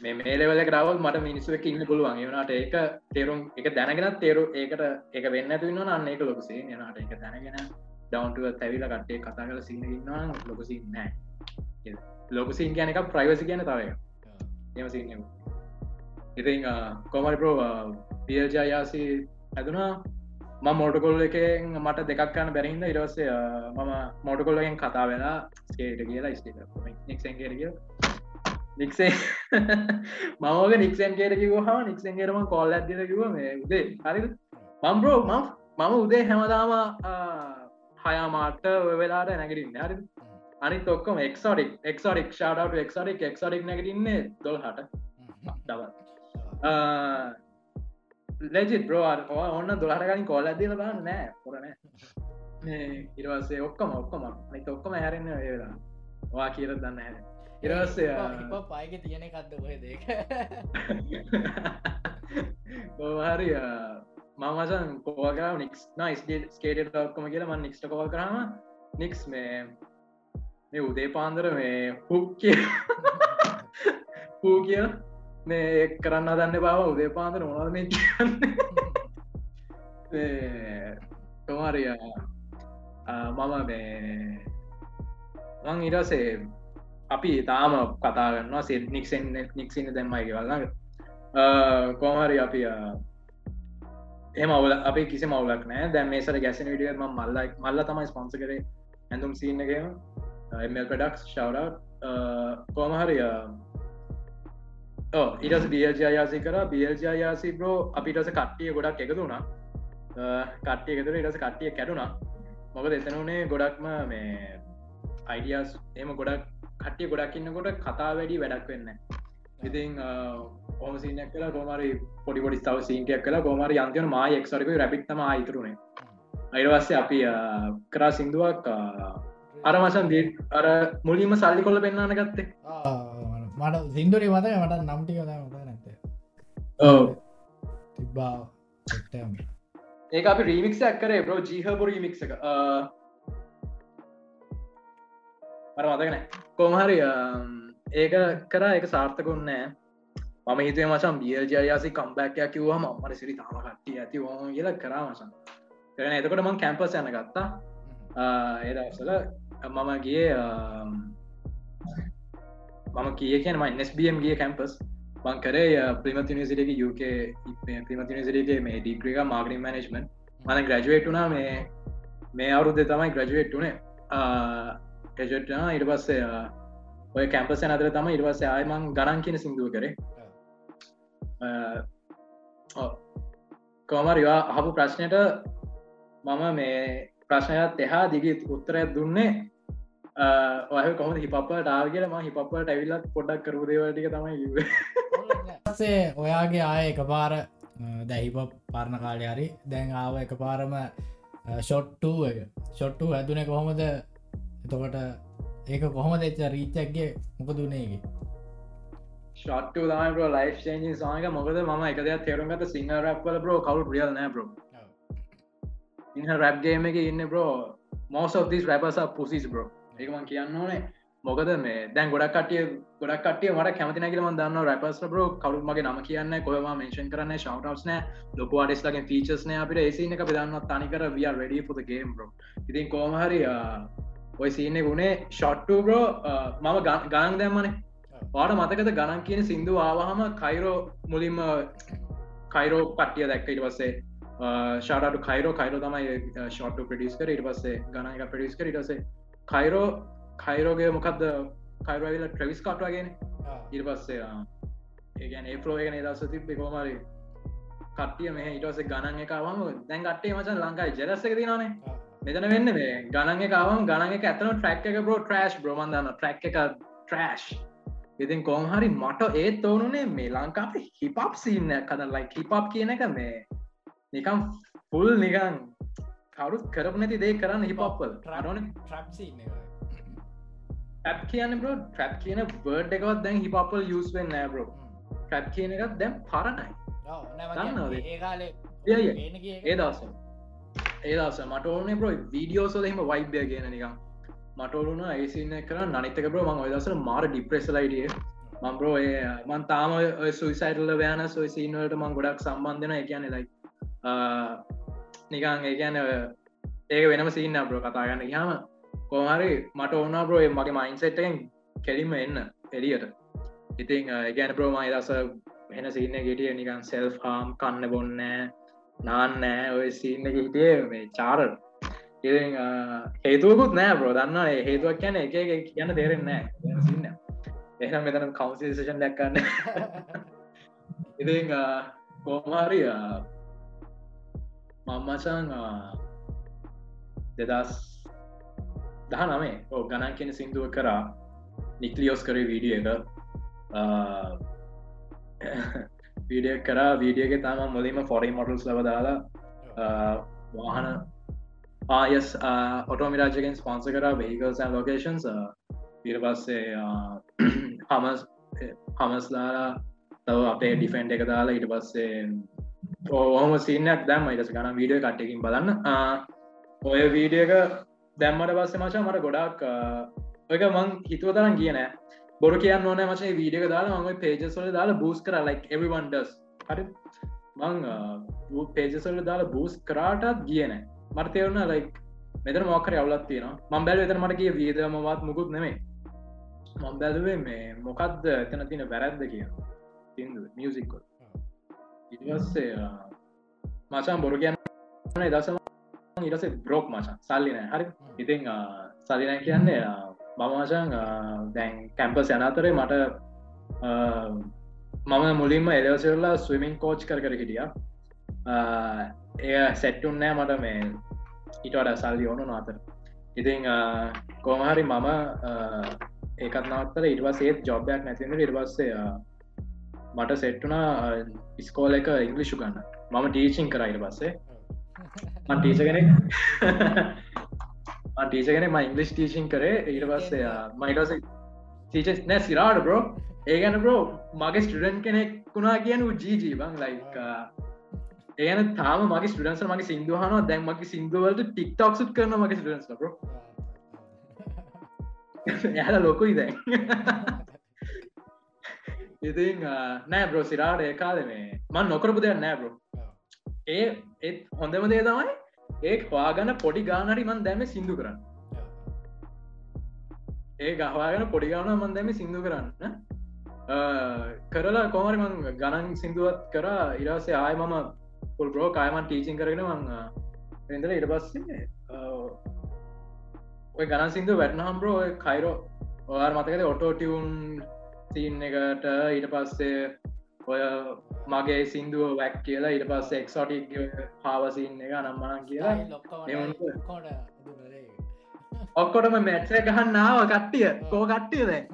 මේ මේ ලෙවල කරවල් මට මිනිස්සුවක් ඉන්න පුළුවන්. වනට ඒක තේරුම් එක දැනගෙන තේරු ඒකට එක වෙන්න තුන්න අන්න එක ලොකසේ නට එක දැනගෙන ඩවන්ටුව තැවිල කට්ටේ කතා කල සින්න ඉන්නවා ලොකසි නෑ. ලොකසින් කියන එක ප්‍රයිවසි කියන තවය එමසින්න ඉති කොමරි ප්‍රෝ පියජායාසි හැදුනා. ම මෝටකොල් එක මට දෙකක් කන්න බැරිහිද ඉරස්සේ මම මෝටකොල්ලගෙන් කතා වෙලා ස්කේට කියලා ස්ට නික්සන් කිය නික්සේ මමෝග නික්සන් කේට කිව හා නික්සන් කේරම කොල් ඇදල කිව මේ උදේ. හරි මම්බරෝ මම උදේ හැමදාම හයාමාට වෙලාට නැගටින්න. හරි අනි තොක්කම එක්ෝඩික් එක්ෝඩික් ෂාඩට එක්ෝඩික් එක්ෝඩික් නැගටන්නේ දොල් හට දව ලෙජිත් බ්‍රෝ ඔන්න දොලහටකලින් කොල් ඇදල බන්න නෑ පොරනෑ ඉරවසේ ඔක්කම ඔක්කොම. නි ඔක්කොම හැරෙන්න්න ඒලා වා කියර දන්න හැර ඉරස්සේ පායක තියෙන කක්ද ඔය දෙක හරි. මමසන් කෝකර නික්ස් නයිස් ස්කේට ක්කම කියලා ම නික්ට කෝල් කරම නික්ස් මේ මේ උදේ පාන්දර මේ හුක් කිය හූ කිය මේ කරන්න දන්න බව උදේ පාන්දර මොනද මේ තොමාරිය මම මේ මං ඉරසේ අපි තාම කතාගන්නවා සේ නික්සෙන් දැම්මයිගේ වල්ලඟ කෝමරි අපි එම අවල අපි කිසි මවලක් නෑ දැන් මේසර ගැසන විඩිය ම මල්ලයි මල්ල තමයි ස්පොන්ස කරේ ඇඳුම් සිීන්නගේම එමල් පඩක්ස් ශවඩ කෝමහරි ඉරස බියජයාසි කර. බියජයාසි බ්‍රෝ අපිටස කට්ටිය ගොඩක් එකතුුණා කට්ටිය එකතුර ඉරස කට්ටිය කැඩුනා මොකද එතනුනේ ගොඩක්ම මේ අයිඩියස් එම ගොඩක් කට්ටිය ගොඩක් ඉන්නකොට කතා වැඩි වැඩක් වෙන්න ඉතින් ඕම සිනයක් කලා කොමරි පොඩි පොඩි ස්තාව සිීන්ටයක් කලා කොමරි යන්තියන මා එක්සරක රැපිත්තම අයිතුරුණේ අයිරවස්සේ අපි කරා සිින්දුවක් අර මසන් දී අර මුලින්ම සල්ලි කොල්ල පෙන්න්නන ගත්තේ. මට සිින්දුරි මත මට නම්ටි කතා මත නැත තිබ්බා ඒ අපි රීමික්ෂක් කරේ බ්‍රෝ ජීහපු රීමික් එක. මර මතකන කොමහරි ඒක කර එක සාර්ථකුන්නෑ මම හිතේ මචන් බියජයාසි කම්බැක්යක් කිවවා මමට සිරි තාම කට්ටිය ඇති ෝම කියල කරා මසන් කරන එතකොට මං කැම්පස් යන ගත්තා. ඒදසල මම ගිය මම කිය කියන න්ස්BM ගිය කැම්පස් මං කරේ ප්‍රිමති නිසිටක යුක ප්‍රිමති නිසිටගේ මේ ඩිග්‍රික මාගනින් මනජමන් මන ග්‍රජුවේට්ුනා මේ මේ අවුරුද්ධ තමයි ග්‍රජුවේට්ටුනේ ටෙජට්න ඉට පස්සේ ඔය කැම්පස අතර තම ඉටවස්ස ආයමං ගණන් කියන සිින්දුව කරේ. කෝමරිවා අහපු ප්‍රශ්නයට මම මේ ප්‍රශ්නයත් එහා දිගිත් උත්තරය දුන්නේ ඔය කොම හිපප ටාර්ගලම හිපපට ඇවිල්ලත් පොඩක් කරු දේවටික තමයි සේ ඔයාගේ ආය එක පාර දැහිප පරණ කාලය හරි දැන් ආව එක පාරම ෂොට්ටූ එක. ෂොට්ටු ඇතුන කොහොමද? එතකොට ඒක කොහොම දෙච්ච රීච්චක්ගේ මොක දුනේගේ ෂොට්ට දාමට ලයි් චේන්ජින් සාක මොකද ම එක දෙයක් තේරුම්ගත සිංහ රැප්වල බ්‍රෝ කවු රියල් නෑ බ්‍රෝ ඉහ රැප්ගේම එක ඉන්න බ්‍රෝ මෝස් ඔස් රැපස පුසිස් බ්‍රෝ එකමන් කියන්න ඕනේ. මොකද මේ දැන් ගොඩක් කටිය ගොඩක් කටිය මට කැමති නැකිලම දන්න රැපස් බ්‍රෝ කවු මගේ නම කියන්න කොම මේෂන් කරන්න ශවටස් නෑ ලොක අඩෙස්ලගේ ෆීචස් නෑ අපිට. ඒසින එක පිදන්න තනිකර විය වැඩ පුත ගේම් බ්‍රෝ ඉතින් කෝමහරි ඔය සීනෙ ගුණේ ෂොට්ටු බ්‍රෝ මම ගානක් දැම්මනේ. පාට මතකද ගණන් කියන සිින්දු ආවහම කයිරෝ මුලින්ම කයිරෝ පට්ටිය දැක්කට පස්සේ? ශාට කයිරෝ කයිරෝ තමයි ෂොට් ප්‍රඩිස් කර. ඉට පස්සේ ගණන් එක ප්‍රඩිස් කර. ඉටසේ කයිරෝ කයිරෝගේ මොකක්ද කයිරවිල ට්‍රවිස් කට්වාගෙන ඉට පස්සේ ඒගැන ඒ ෆලෝගෙන දස තිබ්බෙ කෝමරි කටිය මේ ඉටස ගණන් එකවම දැන් කටේ මචන් ලංකායි ජෙරස්සක තිනනේ මෙතන වෙන්න මේ ගණන් එකවම් ගණන් එක ඇතන ට්‍රක් එක බෝ ට්‍රශ් බ්‍රමන්දන්න ට්‍රක් එක ට්‍රශ් ඉතින් කොහරි මට ඒත් ඕනුනේ මේ ලංකාප හිපප් සින්න කද ලයි හිපප් කියන එක මේ නිකම් පුල් නිකන් කවුරුත් කරප නැති දේ කරන්න හිපප්වල් රන ඇප් කියන බෝ ට්‍රප් කියන බර්ඩ් එකවත් දැන් හිපපල් යස් වෙන් නෑ බ්‍රෝ ට්‍රප් කියන එකත් දැම් පරණයි. ඒ දස ඒ දස මට ඕනේ බ්‍රෝ වීඩියෝසල හිම වයිබ්‍ය කියන නිකම් මටවලුන ඒසින්න කර නනිතක බ්‍රෝ මං ඔදසර මාර ඩිප්‍රෙසලයිඩිය මම්බ්‍රෝ ඒ මන් තාම සුයිසයිටල්ල වෑන සොයි සිීනවලට මං ගොඩක් සම්බන්ධන එකන ලයි නිකං ඒකන ඒක වෙනම සින්න බ්‍රෝ කතා ගන්න හම කෝහරි මට ඕන්න බ්‍රෝ මගේ මයින්සෙට්ටෙන් කෙලින්ම එන්න එලියට ඉතින් ඒගැන ප්‍රෝමයි දස වෙන සින්න ගෙටිය නිකන් සෙල් හාම් කන්න බොන්න නාන්නෑ ඔය සින්න හිටිය මේ චාරල් ඉ හේතුවකුත් නෑ බ්‍රෝ දන්න හේතුවක් කියන එක කියන්න තේරෙන් නෑ සින්න එහම් මෙතන කවන්සිේෂන් දැක්කන්න. ඉති කෝමාරිය මම්මචන් දෙදස් දහ නමේ ඕ ගණන් කියෙන සිින්දුව කරා නික්ලියෝස් කරේ වීඩිය එක වීඩිය කරා වීඩියගේ තම මුලින්ම ෆොරි මොටල්ස් ලබ දාලා වාහන ආයස් ඔටෝමිරාජගෙන් ස්පොන්ස කර වෙහිකල්සන් ලොකේෂන්ස් ඊට පස්සේ හමස් හමස්ලාලා තව අපේ ඩිෆෙන්ඩ් එක දාලා ඊට පස්සේ ඕහම සිනක් දැම් ඉටස ගන වීඩිය කට්ටකින් බලන්න. ඔය වීඩියක දැම්මට පස්සේ මචා මට ගොඩක් ඔක මං හිතුව තරන් කියන බොරු කියන්න ඕන මචේ වීඩියක දාලා මම පේජස්වල දාලා බූස් කර ලයික් එවන්ඩස් හරි. මං පේජසල්ල දාලා බූස් කරාටත් කියනෑ මර්තයවුණ ලයික් මෙතර මොකර අවලත් තියෙන මම් බැල එතර මට කිය වීදමවත් මුකුත් නෙමේ මම් බැලුවේ මේ මොකක්ද එතන තින වැරැද්ද කිය තින්දු මියසික්කො ඉවස්සේ මචන් බොරු කියන්න දසම ඉරස බ්‍රෝක් මචන් සල්ලින හරි. ඉතිං සලින කියන්නේ මමමචන් දැන් කැම්පස් යනතරේ මට මම මුලින්ම එලවසරලා ස්විමින් කෝච් කර කර හිටිය. එය සැට්ටුන්නෑ මට මේ ඉටට සල්ලි ඕනු නාතර ඉතිං කෝමහරි මම ඒකත් නවත්තල ඉටවස් ඒත් ජොබ්යක් නැතිට ඉර්වස්සේ මට සෙට්ටුනා ඉස්කෝල එක ඉංගලිෂු ගන්න මම ටීචිං කර ඉට පස්සේ. ටීච කෙනෙක්. ටීචගෙන ම ඉංගලිස් ටීචිං කරේ ඊට පස්සේ මයිටස ටීචස් නෑ සිරාට බ්‍රෝ ඒගැන බ්‍රෝ මගේ ස්ටඩන් කෙනෙක් වුණා කියනු ජීජී බං ලයික් ඒන තාම මගේ ස්ටඩන්ස මගේ සිින්දුහන දැන් මගේ සිින්දුවලට ටික්ටොක් සුත් කරන මගේ ස්ටඩන්ස් ලබ යාල ලොකුයි දැන් ඉතින් නෑ බ්‍රෝ සිරාට ඒ කාල මේ මන් නොකරපු දෙයක් නෑ බ්‍රෝ ඒ ඒත් හොඳම දේ තමයි ඒ හවාගන්න පොඩි ගානරි මන් දැම සිින්දු කරන්න. ඒ ගහවාගෙන පොඩිගාන මන් දැම සිින්දු කරන්න. කරලා කොමරි මං ගණන් සිින්දුවත් කර. ඉරසේ ආය මම පුල් බ්‍රෝ කායමන් ටීචින් කරගෙන මං එදල ඉට පස්සේ ඔය ගණන් සිින්දු වැටනහම් බ්‍රෝ කයිරෝ ඔයාර මතකද ඔටෝටියවුන් සිීන් එකට ඊට පස්සේ ඔය මගේ සිින්දුව වැැක් කියලා ඉට පස්ස එක්සෝටික් පාවසින්න එක නම්මනන් කියලා. ඔක්කොටම මැට්සේ ගහන්නාව කට්ටිය. කෝ කට්ටිය දැ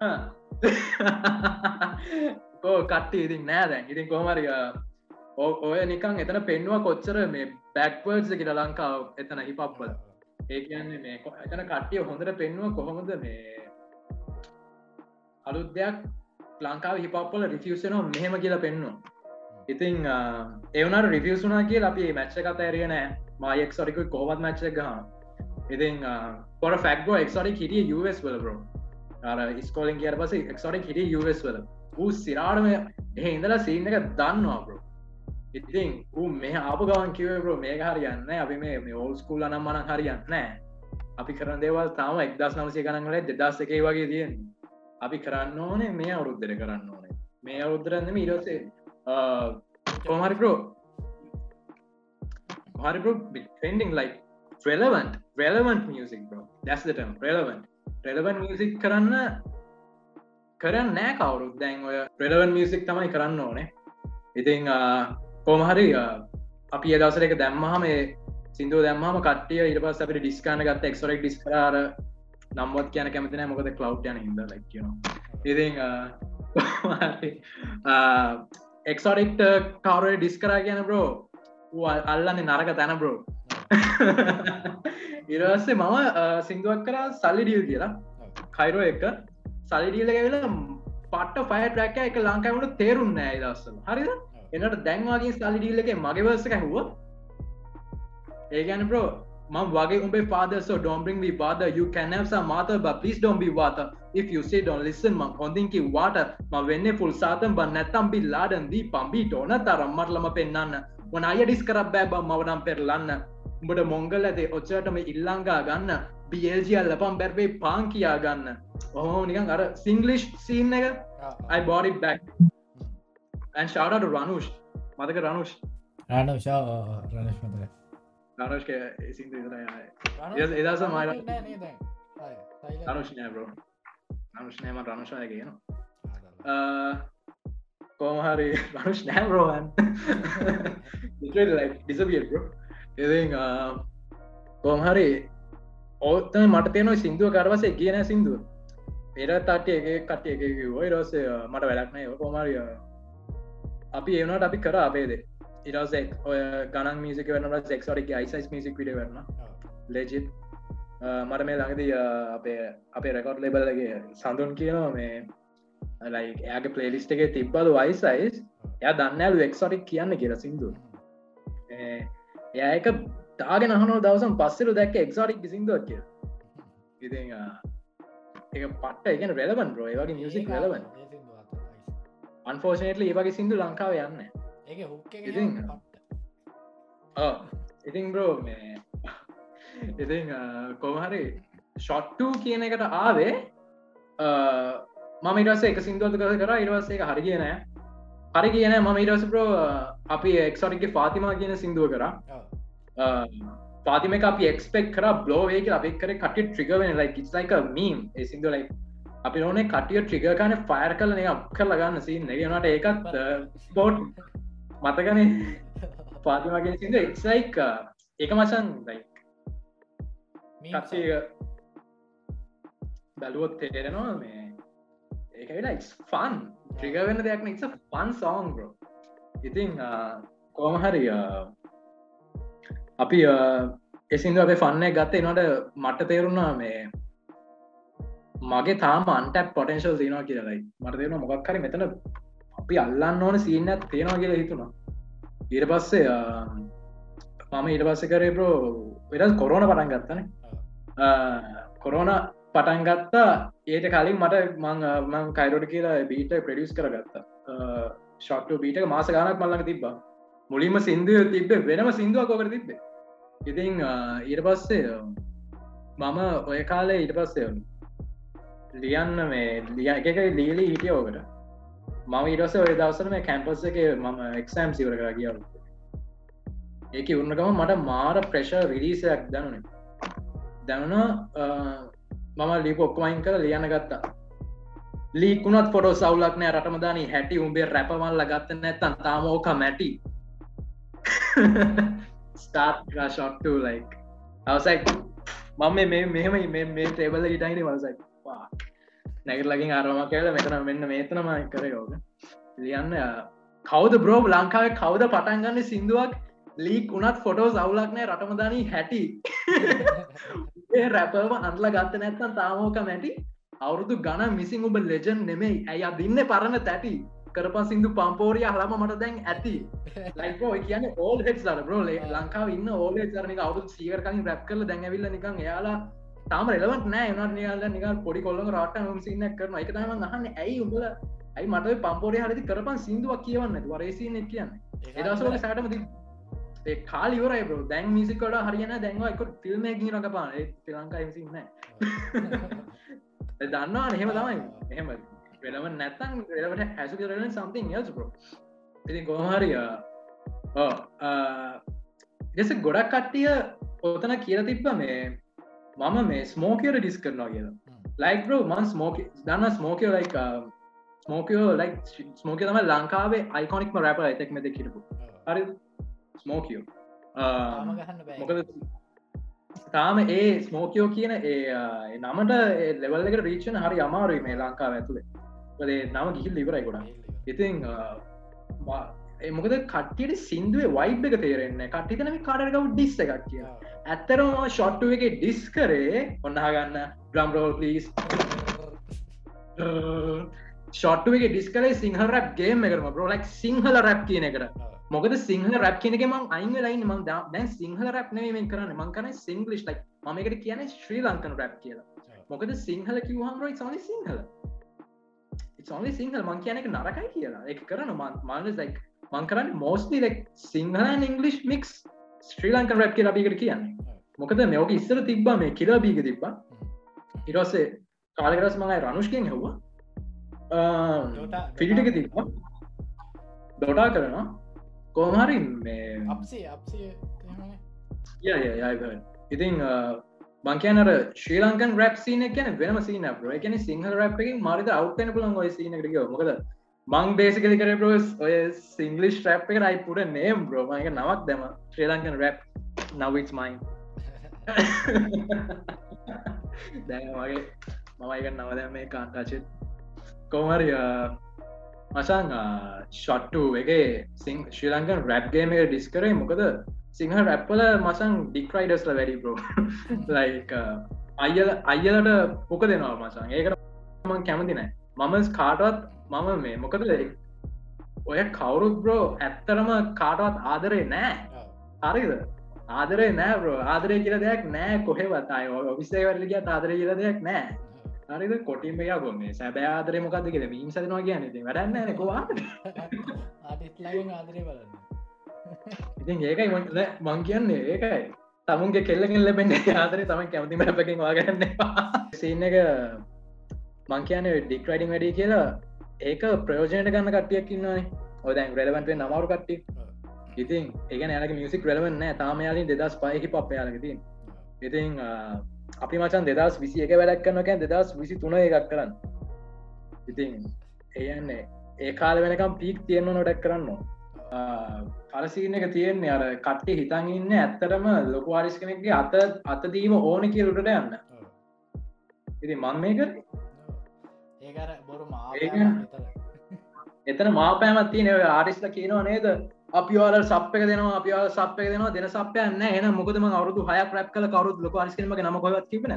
කෝ කට්ටි ඉතින් නෑ දැන්. ඉතින් කොහමරිය ඔය නිකන් එතන පෙන්වා කොච්චර මේ බැක්වර්ඩ්ස කියට ලංකාව එතන හිපප්බල ඒ කියන්නේ මේ එතන කට්ටිය හොඳට පෙන්වා කොහොමද මේ අලුත් දෙයක් ලංකාව හිපප්පල රිෆියසනෝ මෙහෙම කියලා පෙන්නවා ඉතිං එවනට රිෆියසුනා කිය අපි මච්ච කත ඇරිය නෑ. මයෙක් සොරිකු කොහොමත් මච්ච ගහ ඉතින් පොර ෆැක්ගෝ එක්සොඩි හිටිය යස් වලබරෝ අර ස්කෝලින් කියට පස එක්සොඩි හිටිය යස් වල. ඌ සිරාටම එහ ඉඳලා සීන්න එක දන්නවාබරෝ ඉතින් ඌ මේ ආප ගවන් කිවබරෝ මේ හරියන්න අපි මේ ඕල් ස්කූල් අනම් මන හරියන්න නෑ. අපි කරන දේවල් තාම එක්දස් නවසය ගනන්ලේ දෙදස් එකේ වගේ තියෙන් අපි කරන්න ඕනේ මේ අවුරුද්ධර කරන්න ඕනේ. මේ අවුද්ධරන්නම ඉරසේ කොමරිපරෝ හරිපු ටෙන්ඩිං ලයි relevant relevant music bro. That's the term relevant. Relevant music කරන්න කරන්න නෑ කවුරුත්. දැන් ඔය relevant music තමයි කරන්න ඕනේ. ඉතිං කෝමහරි අපි අදසර එක දැම්මහම සිින්දුව දැම්මම කටිය ඉට පස් අපට ඩිස්කාන ගත්ත එක්සොරෙක් ඩිස්කාර නම්වත් කියන කැමතින මොකද කලව් යන හිද ලක්න ඉති එක්සොරික්ට කවර ඩිස්කරා කියන බ්‍රෝ අල්ලන්නේ නරක තැන බ්‍රෝ ඉරස්සේ මම සිින්දුවක් කරා සල්ලිඩියල් කියලා. කයිරෝ එක සලිඩියල වෙලා පට ෆය ට්‍රැක එක ලංකාවට තේරුම් නෑ දස්සල හරිද? එනට දැන්වාගේ සල්ලිඩියල්ල එක මගවර්ස හැව ඒගැන බ්‍රෝ මම වගේ උඹේ father so don't bring me bother. You can have some mother but please don't be water. If you say don't listen මං හොඳින් කි water. මම වෙන්නේ full සාතම් බන් නැත්තම් බි ලාඩන් දී පම්බි ටෝන තරම් මටලම පෙන්වන්න මොන අය ඩිස් කරක් බෑ බම් මවනම් පෙරලන්න. උඹට මොංගල ඇදේ ඔච්චටම ඉල්ලංගා ගන්න? බියල්ජියල් ලපම් බැර්වේ පාන් කියා ගන්න. ඔහෝ නිකන් අර සිංගලිෂ් සීන් එක. I bought it back. And shout out to Ranush මතක රනුෂ් රනුෂා රනශ් මතක රනුෂ් සිින්ද විතර එදස මයි රනුෂ් නෑ බ්‍රෝ රනුෂ් නෑම රනුෂය කියන කෝමහරි රනුෂ් නෑ බ්‍රෝවන් ඩිසබිය එති කෝමහරි ඕත්තම මට තියෙනවා සිින්දුව කරවසේ කියන සිින්දුව පෙර තට්ටිය එක කට්ටිය එක ඔය රෝසේ මට වැඩක්නය කොමරිය අපි ඒවනට අපි කර අපේදේ ඉරසෙක් ඔය ගණන් මිසික වන ෙක්රක් යිසයිස් මිසික් විඩ වන්න ලෙජිත් මට මේ ළඟද අපේ අපේ රෙකෝඩ් ලෙබල්ලගේ සඳුන් කියනවා මේ ලයි එයාගේ පලේලිස්ට එක තිබ්බල වයිසයිස් එය දන්නෑලු එක්සොටික් කියන්න කියල සිින්දු එය එක තාගෙන අහනෝ දවසම් පස්සරු දැක්ක එක්සොටික් සිින්දුවක් කිය ඉති එක පට්ට එකන රෙලබන් රෝ වගේ මියසික් රලබන් අන්ෆෝෂනටල ඒ වගේ සිින්දු ලංකාව යන්න ඉතින් ඉතින් බ්‍රෝ මේ ඉතින් කොමහරි ෂොට්ටූ කියන එකට ආවේ මම ඉරස එක සිින්දුවත කර කර ඉරවස්සේ එක හරි කියනෑ හරි කියන මම ඉරස ප්‍රෝ අපි එක්සොටිගේ පාතිමා කියන සිින්දුව කර. පාතිම අපි එක්ස්පෙක් කර බ්ලෝවේ අපි කර කට ට්‍රිගවෙන ලයි ඉස්ලයික මීම් සිින්දුව ලයි අපි ඕනේ කටිය ට්‍රිග කන ෆයර් කලන අප කරලගන්න සි නැගනට ඒකත් ස්පෝට් මතකන? පාතිමගේ සිද එක්සයික් එක. මචන් දයි කත්සය බැලුවොත් තේරෙනවා මේ ඒක වෙලා ෆන් ට්‍රිග වෙන්න දෙයක් නිස ෆන් සෝන් බ්‍රෝ ඉතිං කෝමහරිය අපි එසින්ද අපේ ෆන්න ගත්තේ නොට මට තේරුණා මේ මගේ තාම අන්ටක් පොටන්ශල් තියනවා කියලයි මට දෙන මොකක් හරි මෙතන අපි අල්ලන්න ඕන සිීන්න තියෙනවා කියලා හිතුණා. ඊට පස්සේ මම ඊට පස්ස කරේ ප්‍රෝ වෙරස් කොරෝන පටන් ගත්තන. කොරෝන පටන් ගත්තා. ඒට කලින් මට මං කයිරෝඩ කියලා බීට ප්‍රඩියස් කරගත්තා. ශොට්ට බීට මාස ගානක් මල්ලඟ තිබ්බා. මුලින්ම සිින්දුව තිබ්බ වෙනම සිින්දුව කොකර තිබ්බ. ඉතිං ඊට පස්සේ මම ඔය කාලේ ඊට පස්සේ ලියන්න මේ ලිය එක ලීලි හිටිය ඕකට මම ඉරස ඔය දවසර මේ කැම්පස් එක මම එක්සෑම් සිවර කර කියාව ඒක උන්නකම මට මාර ප්‍රශ රිරිසයක් දැනුන. දැනුන මම ලිප ඔක්කමයින් කර ලියන්න ගත්තා. ලීකුණත් පොඩ සවලක්නෑ රටමදාන හැටි උඹේ රැපමල්ල ගත්ත නැත්තන් තාමෝක මැටි. ස්ටාර්ට් ශොට්ට ලයික් අවසයි. මම මේ මෙහෙම මේ ටේබල ඉටයින වසයි නැගට ලගින් අරම කියල මෙතන මෙන්න මේතනම කර යෝග ලියන්න කවද බ්‍රෝබ් ලංකාව කවද පටන්ගන්න සිින්දුවක්? ලීක් උනත් ෆොටෝ සවුලක්නෑ රටමදානී හැටි. රැපම අන්ල ගත්ත නැත්තන් තාමෝක මැටි අවුරුදු ගණ මිසින් උඹ ලෙජන් නෙමෙයි. ඇයි අදින්න පරණ තැටි? කරපන් සිින්දු පම්පෝරිය හලම මට දැන් ඇති. ලයිකෝ කියන ඕල් හෙක් ලර බ්‍රෝල ලංකාව ඉන්න ඕල චරනික අවුත් සීකරකින් රැප් කල දැඟවිල්ල නිකන් එයාලා තාම රෙලවට නෑ. නට නියාල නික පොඩි කොල්ල රට සින්න කරන එක තම අහන්න. ඇයි උඹල ඇයි මට පම්පෝරය හරි කරපන් සිින්දුවක් කියවන්න වරේසින කියන්න. එදසල සෑටම ඒ කාලිවරයි බro දැන් මිසිකොට හරියන දැන්ව එක ෆිල්ම්මකින් රඟපාන. ශ්‍රලංකා සින්න දන්නවා එහෙම තමයි. එහෙම වෙනම නැත්තන් වෙලට හැසු කරන සම්තිං යස් බro ඉති ගොහරිය දෙස ගොඩක් කට්ටිය ඔතන කියල තිබ්බ මේ මම මේ ස්මෝකයට ඩිස් කරනවා කියලා. ලයික් බෝ මන් ස්මෝක දන්න ස්මෝකය ලයික් ස්මෝකෝ ලයික් ස්මෝක තම ලංකාවේ අයිකොනික්ම රැප ඇතෙක් මෙද කිරපු හරි. ස්මෝකෝ මොකද තාම ඒ ස්මෝකයෝ කියන ඒ නමට ලෙවල්ලක රීචන හරි අමාරුයි මේ ලංකාව ඇතුළේ නම ගිහිල් ඉවරයි ගොඩා ඉතින් මොකද කට්ටියට සිින්දුවේ වයිබ් එක තේරෙන්න. කට්ටිතනම කාඩරකව ඩිස් එකක් කිය ඇත්තරම ෂොට්ටුව එක ඩිස් කරේ ඔන්නහගන්න ග්‍රම්රෝල් පලිස් ෂොට්ටුව එක ඩිස් කරේ සිංහල රැප් ගේම කරම බ්‍රෝලක් සිංහල රැප් කියන එකට. මොකද සිංහල රැප් කියනක මං අයිංග ලයින් මං දැන් සිංහල රැප් නෙමෙන් කරන්න. මං කරන සිංගලිෂ් ලයි මකට කියන ශ්‍රී ලංකන රැප් කියලා. මොකද සිංහල කිවහමරයි සොලි සිංහල සොලි සිංහල මං කියන එක නරකයි කියලා. එක කරන මන් ලයික් මං කරන්න mostly සිංහලන් English mix Sri Lankan rap කියලා බිකට කියන්නේ. මොකද මෙෝක ඉස්සර තිබ්බා මේ කියලා බීග තිබ්බා. ඉරස්සේ කාලකරස් මඟයි රනුෂ්කෙන් හෙව්වා පිටිටක තිබ්බා. දොඩා කරනවා. කෝමහරි මේ අපසේ ඉතින් මංකයනර ශ්‍රී ලංකන් රැප් සින කියන වෙනම සින එකන සිංහල රැප් එක මරිද අවටන පුලන් ඔය සිනකට මොකද මං බේසිකලි කර බ්‍රෝස් ඔය සිංගලිෂ් රැප් එක රයි පුට නේම් බ්‍රෝමගේ නවක් දෙම ශ්‍රී ලංකන් රැප් නවිස් මයින් දැන් වගේ මමයික නවද මේ කාන්තාචෙත් කෝමරිය මසං ෂොට්ටු එක සිං ශ්‍රී ලංකන් රැප්ගේම එක ඩිස්කරේ මොකද සිංහ රැප්පල මසං ඩික්රයිඩස්ල වැඩි ප්‍රෝ ලයි අයල අයලට පොක දෙනවා මසං. ඒකට මං කැමති නෑ මම කාටවත් මම මේ මොකද ඔය කවුරුත් බ්‍රෝ ඇත්තරම කාටවත් ආදරේ නෑ. හරිද? ආදරේ නෑ බ්‍රෝ ආදරය කියල දෙයක් නෑ කොහෙවත්. අය ඔවිසේ වැරලිගිය ආදරය කියල දෙයක් නෑ. හරිද? කොටිම යා ගොම සැබෑ ආදරය මොකක්ද කියල මීම් සදනවා කියන වැඩන්න නකවා ඉතින් ඒකයි මං කියන්නේ ඒකයි. තමුන්ගේ කෙල්ලකින් ලැබෙන්න ආදරය තමයි කැමතිම අපකින් වාගන්න. සින්න එක මං කියන ඩික්රයිඩිං වැඩි කියලා ඒක ප්‍රයෝජනයට ගන්න කට්ටියක් ඉන්නවානේ. ඔදැන් රෙලවන්ටේ නමරු කට්ටි ඉතින් ඒක නෑලක මියසික් රෙලවන්න තාමයාලින් දෙදස් පයහි පප් යාලකතින් ඉතින් අපි මචන් දෙදස් විසි එක වැඩක් කරනකැන් දෙදස් විසි තුන එකක් කරන්න. ඉතින් ඒයන්නේ ඒ කාල වෙනකම් පීක් තියෙන්න්න නොඩක් කරන්න පරසින එක තියෙන්නේ අර කට්ටි හිතන් ඉන්න ඇත්තටම ලොකු ආරිස් කෙනෙක්ගේ අත අතදීම ඕන කියලුට යන්න. ඉති මං මේක ඒකර බොරු එතන මාපෑමත් තියන ආරිස්ල කියනවා නේද? අපි වාල සප්ක දෙනවා අපි සප්ක දෙනවා දෙන සපයන්න එන මොකදම අවුදු හයක් රැප් කල කවරුත් ලොක ආරිස්කීමක නම කොත් කිබන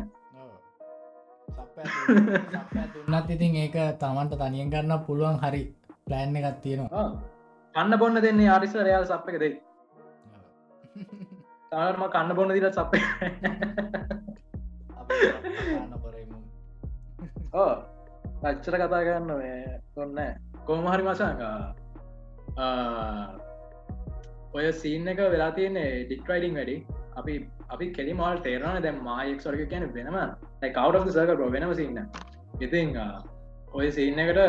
දුන්නත් ඉතින් ඒක තමන්ට තනියෙන් කරන්න පුළුවන් හරි ප්ලෑන් එකත් තියෙනවා. කන්න බොන්න දෙන්නේ ආරිස රයාල් සප් එක දෙයි. තාරම කන්න බොන්න දිල සප් ඕ රච්චර කතා කරන්න කොන්න කොමහරි මසංකා ඔය සීන එක වෙලා තියන්නේ ඩික්රයිඩිං වැඩි. අපි අපි කෙලි මල් තේරන දැ මායෙක් සොරක කියන වෙනම. කවු් සක වෙනම සින්න ඉතිං ඔය සින්න එකට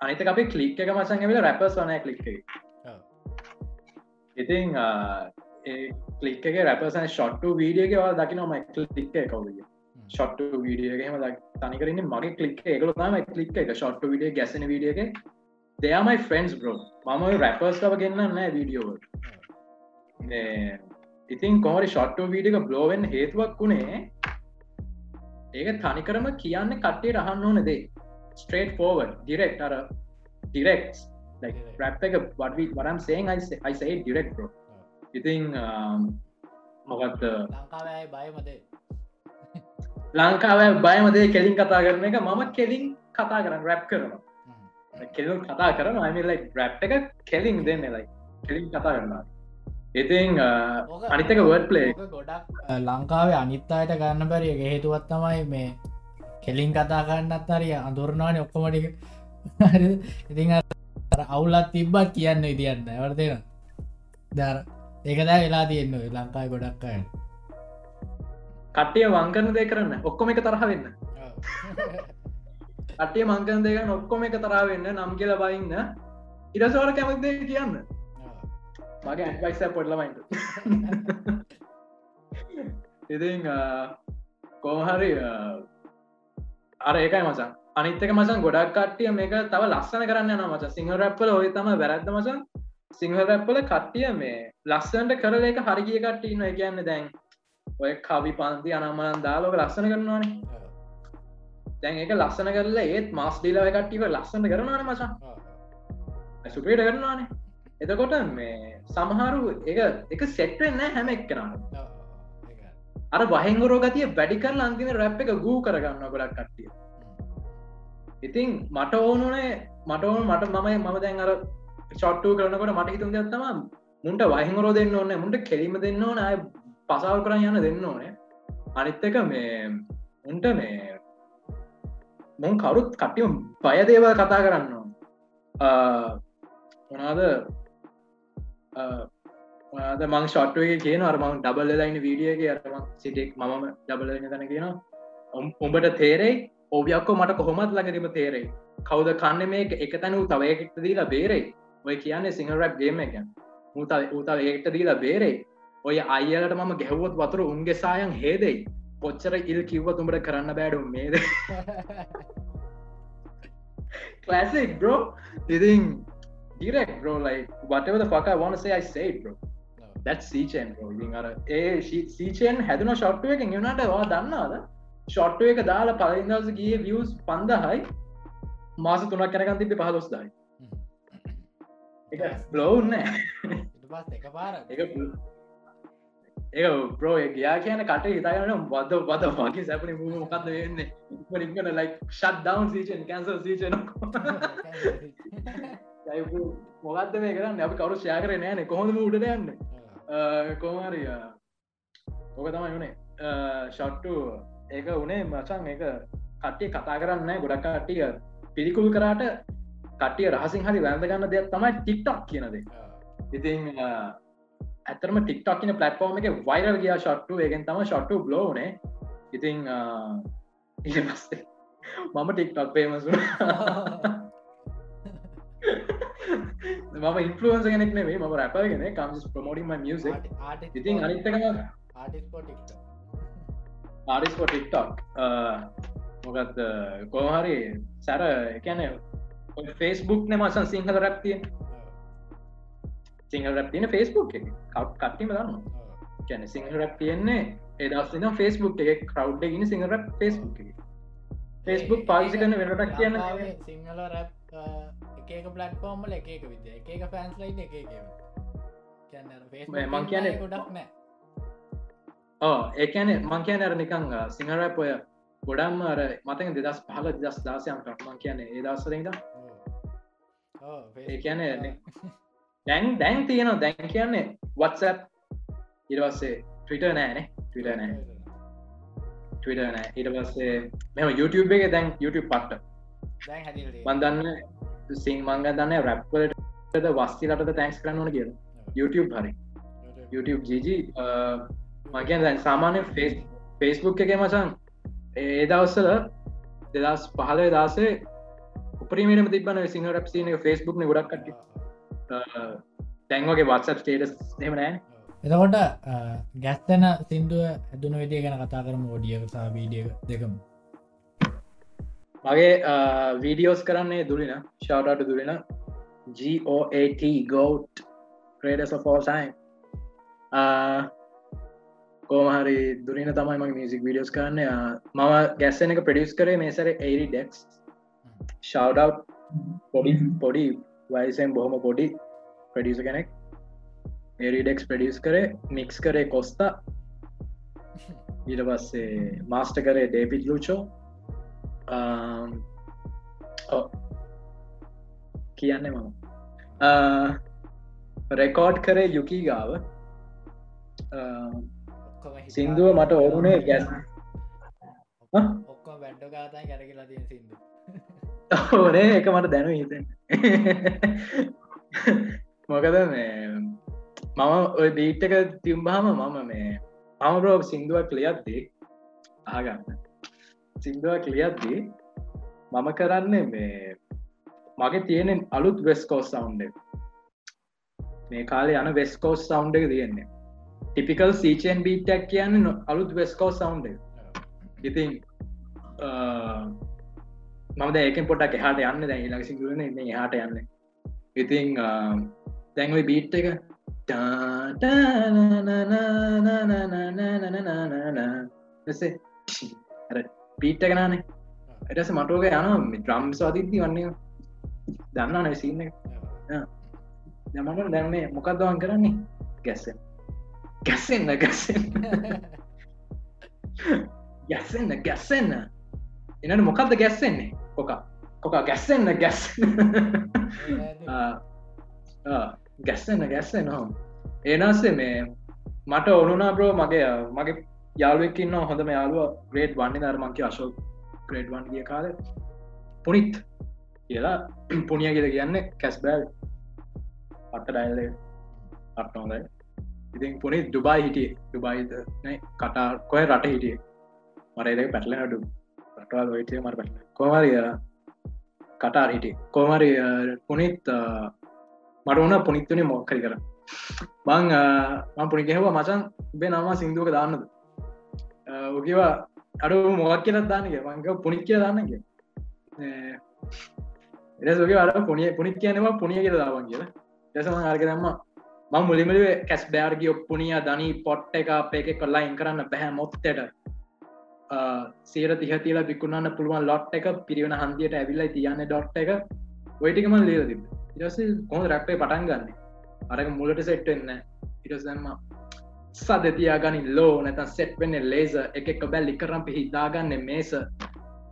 අනිත අපි කලික් එක මසන් වෙල රැපස් වනය කලික් ඉතිං කලික් එක රැපසන් ෂොට්ට වීඩියගේ වා දකිනම කලික් කවුද ෂොට්ට වීඩියගේම තනිකරන්න මගේ කලික් එකකල තම කලික් එක ෂොට්ට විඩිය ගැසන විඩියගේ දෙයාමයි ෆ්‍රෙන්න්ස් බ්‍රෝ මම රැපර්ස් ලව ගන්න නෑ වීඩියෝ ඉතින් කොමරි ෂොට්ට වීඩික බ්ලෝවෙන් හේතුවක් වුණේ ඒක තනිකරම කියන්න කට්ටේ රහන්න ඕන දේ. ස්ට්‍රේට් ෆෝවර් ඩිරෙක්් අර ඩිරෙක්් රැප් එක වඩවී වරම් සේන් අයිසේ ඩිරෙක්් ඉතිං මොකත් ලංකාවයි බයමදේ ලංකාව බයමදේ කෙලින් කතා කරන එක මම කෙලින් කතා කරන්න රැප් කරනවා. කෙලු කතා කරන අමිලයි රැප් එක කෙලින් දෙන්න ලයි කෙලින් කතා කරනවා. ඉතින් අනිතක වර්ඩ් පලේ ගොඩක් ලංකාවේ අනිත්තායට ගන්න බැරිය හේතුවත් තමයි මේ කෙලින් කතා කරන්නත් අරිය අඳුරනාන ඔක්කොමටික ඉතින් අවුලත් තිබ්බත් කියන්න ඉතියන්න ඇවර්දෙන දර ඒකදා වෙලා තියෙන්න්න ලංකායි ගොඩක් අය කට්ටිය වංකරන දේ කරන්න. ඔක්කොම එක තරහ වෙන්න. අටේ මංකන දෙක ඔක්කොම එක තරා වෙන්න නම් කියල බයින්න. ඉරසවල කැමක්දේ කියන්න. මගේ ඇයිස පොඩ්ලමයින්ට ඉතින් කෝහරි අර ඒකයි මචන් අනිත්තක මසන් ගොඩක් කට්ටිය මේක තව ලස්සන කරන්න යන මච. සිංහ රැප්පල ඔය තම වැරැද්ද මසන් සිංහ රැප්පල කට්ටිය මේ ලස්සන්ට කරල එක හරිගිය කට්ටීන්න කියන්න දැන් ඔය කවි පන්ති අනම්මනන් දාලෝක ලස්සන කරනවානේ. දැන් එක ලස්සන කරලා ඒත් මස් ඩීලාව කට්ටිව ලස්සන කරනවාන මචා. සුපේට කරනවානේ. එතකොට මේ සමහරු එක එක සෙට්වෙන්න හැම එක්කෙනට අර වහෙංගරෝ ගතිය වැඩි කර අන්තිම රැප් එක ගූ කරගන්න ගොඩක් කට්ටිය. ඉතින් මට ඕනුනේ මට ඕන මට මමයි මම දැන් අර චොට්ටු කරනකොට මට හිතුම් දත්තම මුන්ට වහිංගරෝ දෙන්න ඕන්න මුන්ට කෙලිම දෙන්න ඕන පසාල් කරන්න යන්න දෙන්න ඕනේ. අනිත්තක මේ උන්ට මේ මොන් කවුරුත් කටියම් පය දේවල් කතා කරන්න මොනාද ද මං ෂොට්ුවගේ කියන අරමං ඩබල් ලයින වීඩියගේ අරම සිටෙක් මම ඩබල තන කියන උඹට තේරෙයි? ඔබියක්කෝ මට කොහොමත් ලඟරීම තේරෙයි. කවද කන්න මේ එක තැන තවයකෙක්ට දීලා බේරෙයි. ඔය කියන්නේ සිංහරැප් ගේම එක. මුත උතාව ඒකට දීලා බේරෙයි. ඔය අයියට මම ගැහවොත් වතුර උන්ගේ සායන් හේදෙයි. කොච්චර ඉල් කිව්ව තුඹට කරන්න බෑඩු මේද? Classic bro. ඉතින් direct bro like whatever the fuck I want to say I say it bro. that's C-chain bro. ඉතින් අර ඒ C-chain හැදුන ෂොට්ටුව එක නිවනට වා දන්නාද ෂොට්ටුව එක දාලා පලින්දස ගිය වියස් පන්දහයි. මාස තුනක් කැනකන් තිබි පහලොස් දයි එක බ්ලෝන්න එක පාර එක ඒ ප්‍රෝ ගයා කියන කට හිතාගන්න බද බද වගේ සැපනි මොකක්ද වෙන්න? ඉක්මට ලයි ෂත් දවන් සීචන් කැන්ස සීචන මොකක්ද මේ කරන්න? අප කවරු ෂයා කර නෑන. කොහොම උඩට යන්න? කෝමරිය ඕක තමයි වනේ ෂොට්ටු ඒක උනේ මචන් එක කට්ටිය කතා කරන්න ගොඩක් කට්ටිය පිළිකුල් කරාට කට්ටිය රහසින් හරි වැෑඳගන්න දෙයක් තමයි ටික්ටක් කියනද ඉතින් ඇතරම ටික්ටක් කියන පලට්ෆෝර්ම එක වයිරල් ගියා ෂොට්ටු ඒගෙන් තම ෂොට්ටු බ්ලෝනේ ඉතින් ඉ පස්සේ මම ටික්ටක් පේමසු මම ඉන්ෆලුවන්ස කෙනෙක් නෙවේ ම රැපගෙන කම්ස් ප්‍රමෝඩිම මියස ඉතින් අනිත්තකම ආරිස්ප ටික්ටක් මොකත් කෝහරි සැර එකැන ෆෙස්බුක් නමසන් සිංහල රැප්තියෙන් සිංහල රැප් තියන ෆෙස්බුක් එක. කට්ටිම දන්න කැන සිංහල රැප් තියෙන්නේ එදස් න ෆෙස්බුක් එක කරව් ගෙන සිංහල රැප් ෆෙස්බුක් එක. ෆෙස්බුක් පාවිසි කරන වෙනටක් කියන්න. සිංහල රැප් එකක පලට්ෆෝර්ම්ල එක විද එක ෆෑන්ස්ලයින් එක මං කියන්නේ ගොඩක් නෑ. ඕ ඒකන මං කියන අර නිකං සිංහරැප් ඔය ගොඩම් අර මතක දෙදස් පහල දස් දාසයම් මං කියන්නේ ඒ දස්සරද ඒ කියන දැන් දැන් තියෙනවා. දැන් කියන්නේ වත්සප් ඉරවස්සේ ට්‍රිට නෑනේ. ට්‍රිට නෑ. ට්‍රිට නෑ. ඉට පස්සේ මෙම YouTube එක දැන් YouTube පට්ට. මන්දන්න සිං මංග දන්න රැප්වලට වස්තිලට තැන්ක්ස් කරන්නන කිය YouTube හරි. YouTube. ජීජ මගේන් දැන් සාමාන්‍ය ෆේස් ෆෙස්බුක් එක මචන් ඒ දවස්සල දෙදස් පහලේ දාසේ උපරීමට තිබන සිංහ රැප්සින ෆෙස්බුක් ගොඩක් කට තැන්වගේ වත්සප් ස්ටේටස් නෙමනෑ එතකොට ගැස්තන සිින්දුව ඇදුන විදිය ගැන කතා කරම ෝඩියක සහ වීඩිය දෙකම. මගේ වීඩියෝස් කරන්නේ දුලින ශවටට දුලින. GOAT ගෝට් ක්‍රේඩස් ෆෝසයින් කෝමහරි දුරින තමයි මගේ මියසික් විඩියෝස් කරන්න. මම ගැස්සන එක ප්‍රඩියස් කරේ මේසර ඒරි ඩෙක්ස් ශවඩ් පොඩි පොඩි වයිසෙන් බොහොම පොඩි ප්‍රඩියස කෙනෙක්. ඒරිඩෙක්ස් ප්‍රඩියස් කරේ මික්ස් කරේ කොස්තා ඊට පස්සේ මාස්ට කරේ ඩේපිට් ලුචෝ කියන්න මම. රෙකෝඩ් කරේ යුකී ගාව සින්දුව මට ඕරුණේ ගැස් ඔක්කො වැඩ්ඩ කාතයි කැරකිලා තිය සිින්දු ඕනේ එක මට දැනු හිතෙන් මොකද මේ මම ඔය බීට්ක තිම්බහම මම මේ බ්‍රෝක් සිින්දුවක් ලියද්දී ආගන්න සිින්දුවක් ලියද්දී මම කරන්නේ මේ මගේ තියෙන අලුත් වෙස්කෝස් සවන්් මේ කාලේ යන වෙස්කෝස් සවන්් එක තියෙන්නේ. ටිපිකල් සීචන් බීටක් කියන්න අලුත් වෙස්කෝස් සවන්් ඉතින් මම ඒකෙන් පොටක් එහට යන්න දැ ලඟ සිදුවන එන්න හට යන්න ඉතින් දැන්වයි බීට් එක පීට්ට කනානේ එටස මටෝක යන ද්‍රම් ස්වාධීති වන්නේ දන්න නැසින්න යමට දැන්නේ මොකක්දවන් කරන්නේ ගැස්සෙන් ගැස්සෙන්න්න ගැස්සෙන් ගැස්සෙන්න්න ගැස්සෙන්න්න එනට මොකක්ද ගැස්සෙන්නේ කොක කොක ගැස්සෙන්න්න ගැස් ගැස්සෙන්න්න ගැස්සෙන් හෝ ඒනස්සේ මේ මට ඔනුනා බ්‍රෝ මගේ මගේ යාලුවක්කින්න හොඳම යාලුව ග්‍රේඩ් වන්නේ ධර්මංකි අශෝක් ග්‍රේඩ් වන් ගිය කාල. පුනිත් කියලා පුනිය කියල කියන්න කැස් බෑල් පට ඩයිල්ල අට හොඳයි. ඉතින් පුනි දුබයි හිටිය. දුබයිද කටා කොය රට හිටිය? මරේද පැටලනඩු රටවල් ඔයිටය මර පැටල කොමරිය කටාර හිටිය. කෝමරි පුනිත් මට ඕන පුනිත්වනේ මොක්කරි කර බං මං පුනි ගැහවා මචන් බේ නම සිින්දුවක දාන්නද? ඕකිවා අඩු මොක් කියලත් දානක මංක පුනික් කිය දාන්නක එසගේ අර පුනිය පුනික් කියනවා පුනිය කියල දාවන් කියලා. දෙසම ආර්ක දම්ම මං මුලිමල කැස් බෑර්ගි ඔප්පුනිය ධනී පොට්ට එක අපේ එක කොල්ලා ඉන් කරන්න පැහැ මොත්තට. සේර තිහතිල විකුණන්න පුළුවන් ලොට් එක පිරිවෙන හන්දියට ඇවිල්ලයි තියන්න ඩොට් එක. ඔයිටිකම ලේල තිබ ඉරස කොහො රක්ටේ පටන් ගන්න? අරක මුලට සෙට්ටෙන්න ඉරසම්ම සදතියා ගනි ලෝ නැත සෙට් වෙන්න ලේස එක එක බැල් ලිකරම් පිහිතාගන්න මේස.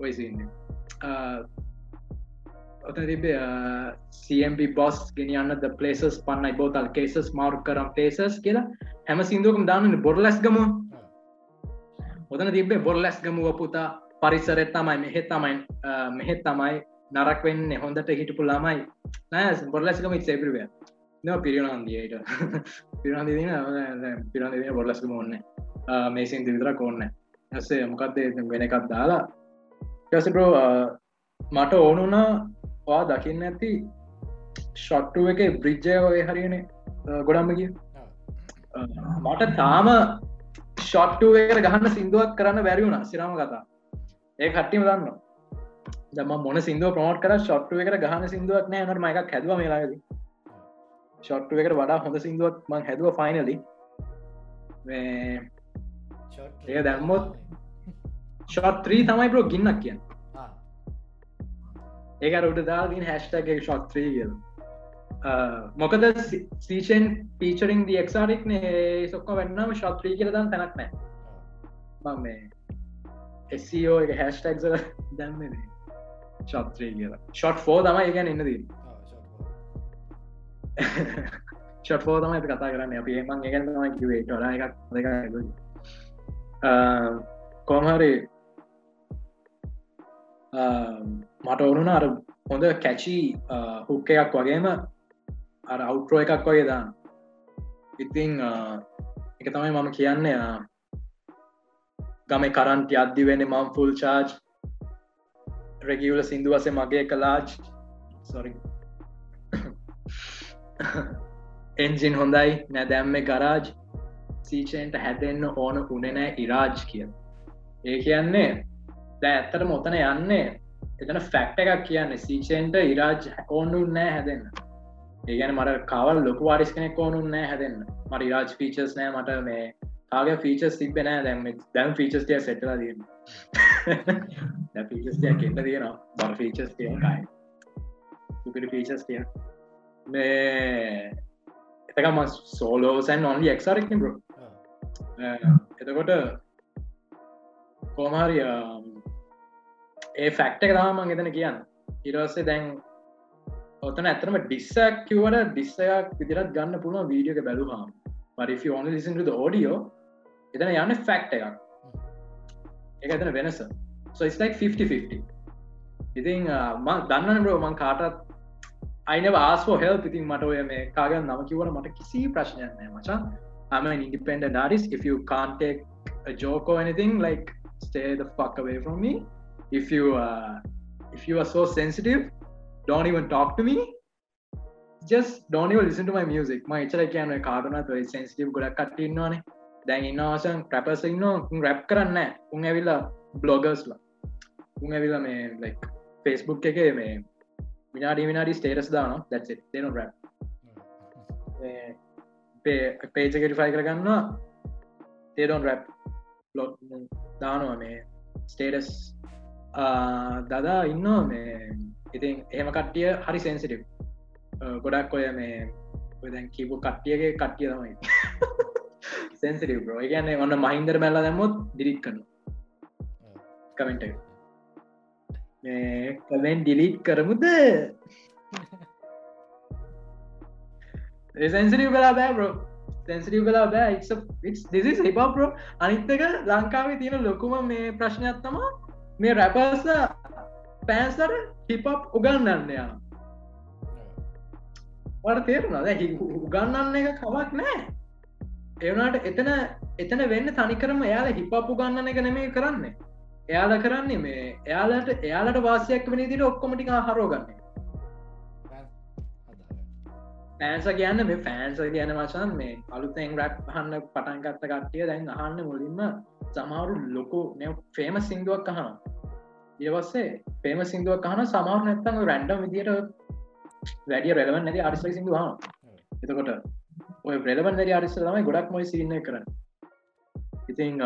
ඔයිසින්න ඔත තිබේ සම්ප බොස් ගෙනියන්න ද පලේසස් පන්නයි බෝතල් කේසස් මාරු කරම් පේසස් කියලා. හැම සිින්දුවකම දාන්න බොඩලස් ගම ඔතන තිබේ බොල්ලැස් ගමුව පුතා පරිසරෙත් තමයි මෙහෙත් තමයි මෙහෙත් තමයි නරක් වෙන්න හොඳට හිටපු ළමයි. නෑ බොල්ලස්කම සේපිරිය නව පිරිියනන්දියට පිරන්දි පිරන්දින බොල්ලස්කම ඔන්න මේසින් දිවිතර කොන්න ඇසේ මොකක්දේ වෙන එකක් දාලා? ටසපරෝ මට ඕනුනා වා දකින්න ඇති ෂොට්ටුව එක බ්‍රිජ්ජය වගේ හරියනේ ගොඩම්ම කිය. මට තාම ෂොට්ටුව එකට ගහන්න සිින්දුවක් කරන්න බැරිවුණ සිරම කතා. ඒ කට්ටිම දන්න දම මොන සිින්දුව ප්‍රමෝට් කර ෂොට්ටුව එකට ගහන සිින්දුවක් නෑ නට මයික් හැදව මේලාද ෂොට්ටුව එකට වඩා හොඳ සිින්දුවක් මං හැදුව ෆයිනලි ඒ දැම්මොත් ෂොට් ත්‍රී තමයි ප්‍රෝ ගින්නක් කියන්න. ඒක රුට දාගින් හැස්ටක් ෂොට් ත්‍රී කියල මොකද සීෂන් පීචරින් දී එක්සාරික් නේ සොක්ක වෙන්නම ශත්‍රී කියලදන් තැනක් නෑ මං මේ එස්ෝ එක හැස්ටක්සල දැම්මන ශත්‍රී කියලා. ෂොට් ෆෝ තමයි ගැන ඉන්න දී ෂොට් තමයි කතා කරන්න. අප ඒමන් ඒගැන කිවේ ටොල එකක් දෙක කොමහරි මට ඕනුන අර හොඳ කැචි හුක්ක එකක් වගේම අර අවුට්‍රෝ එකක් වගේ දාන්න. ඉතිං එක තමයි මම කියන්න ගම කරන්ටි අද්දි වෙන මම් ෆුල් චාර්ජ් රැගියවල සිින්දුවස මගේ කලාජ් සොරි එන්ජින් හොඳයි නැ දැම්ම ගරාජ් සීචන්ට හැදෙන්න්න ඕන උනෙනෑ ඉරාජ් කිය ඒ කියන්නේ දැ ඇත්තට මොතන යන්නේ එතන ෆැක්ට එකක් කියන්නේ සීචන්ට ඉරාජ් ඕන්නුන් නෑ හැදෙන්න්න ඒගැන මට කවල් ලොකු වාරිස් කෙනෙක් ඕනුන් නෑ හැදෙන්න්න මට රාජ් ෆීචස් නෑ මට මේ ආගේ ෆීචස් තිබෙන දැම දැම් ෆීචස්ටිය සෙටලා දන්න ෆීචස්ටිය කෙන්ට තියෙනවා. බර ෆීචස් තිය කයි. සුපිරි ෆීචස් තිය මේ එතකම සෝලෝසන් ඔන්ලි එක්සාරක් බ්‍ර එතකොට කෝමහරි ඒ ෆැක්ට එක දාමන් එතන කියන්න. ඉරස්සේ දැන් ඔතන ඇතරම ඩිස්සක් කිවට ඩිස්සයක් විදිරත් ගන්න පුළුව වීඩියක බැලුහම් පරි ඕන ලිසිට ෝඩියෝ එතන යන්න ෆැක්ට එකක්. එක ඇතන වෙනස. සොයිස්ලයික් 50 ඉතින් uh, මං දන්න බ්‍රෝ මං කාටත් අයින ආස්ෝ හෙල් ඉතින් මට ඔය මේ කාගන් නම කිවට මට කිසි ප්‍රශ්නයක්නෑ මචා. I'm an independent artist. If you can't take a joke or anything like stay the fuck away from me. If you uh, if you are so sensitive don't even talk to me. Just don't even listen to my music. my එචර කියන කාටනත් sensitive ගොඩක් කට්ටන්නවානේ දැන් ඉන්නවාසන් ප්‍රැපස ඉන්න rap කරන්න උන් ඇවිල්ලා බ්ලොගර්ස්ලා උන් ඇවිල්ලා මේ ලයික් ෆෙස්බුක් එක මේ විනාඩි විනාඩි ස්ටේටස් දාන දැත් තේන රැප් පේජකට ෆයි කරගන්නවා. තේඩොන් රැප් ලො දානවා මේ ස්ටේටස් දදා ඉන්නවා මේ ඉතින් එහෙම කට්ටිය හරි සෙන්සිටව් ගොඩක් ඔය මේ දැන් කිපු කට්ටියගේ කට්ටිය තමයි. සෙන්සිටව් බ්‍රෝ කියන්නේ ඔන්න මහින්දර බැල්ල දැමුත් දිරික් කන්න කමෙන්ට කමෙන් ඩිලිට් කරමුද? සැන්සිටව කලා බෑ බ්‍රෝ සැන්සිටව කලා බෑ. දිසි හිපප්‍රෝ අනිත්තක ලංකාවේ තියෙන ලොකුම මේ ප්‍රශ්නයක් තම මේ රැපර්ස පෑන්සට හිපප් උගන්නන්නයා වට තේරුණද උගන්නන්න එක කවක් නෑ එවනාට එතන එතන වෙන්න තනිකරම එයාල හිපපු ගන්නන එක නෙමේ කරන්න. එයාල කරන්නේ මේ එයාලට එයාලට වාසයක් වනි දිට ඔක්කොමටික හරෝගන්නේ පෑන්ස කියන්න මේ ෆෑන්ස කියන වශන් මේ අලුතෙන් රැක් හන්න පටන්ගත්ත කට්ටිය දැන් අහන්න මුලින්ම සමහරු ලොකු ෆේම සිින්දුවක් අහන ඒවස්සේ පේම සිින්දුවක් කහන සමහර නැත්තම රැන්ඩම් විදියට වැඩිය රෙලවන් නැති අරිස්ල සිින්දු හන එතකොට ඔය ප්‍රෙලබන් දැරි අරිස්ස තමයි ගොඩක් මොයි සිරින්න කරන්න. ඉතිං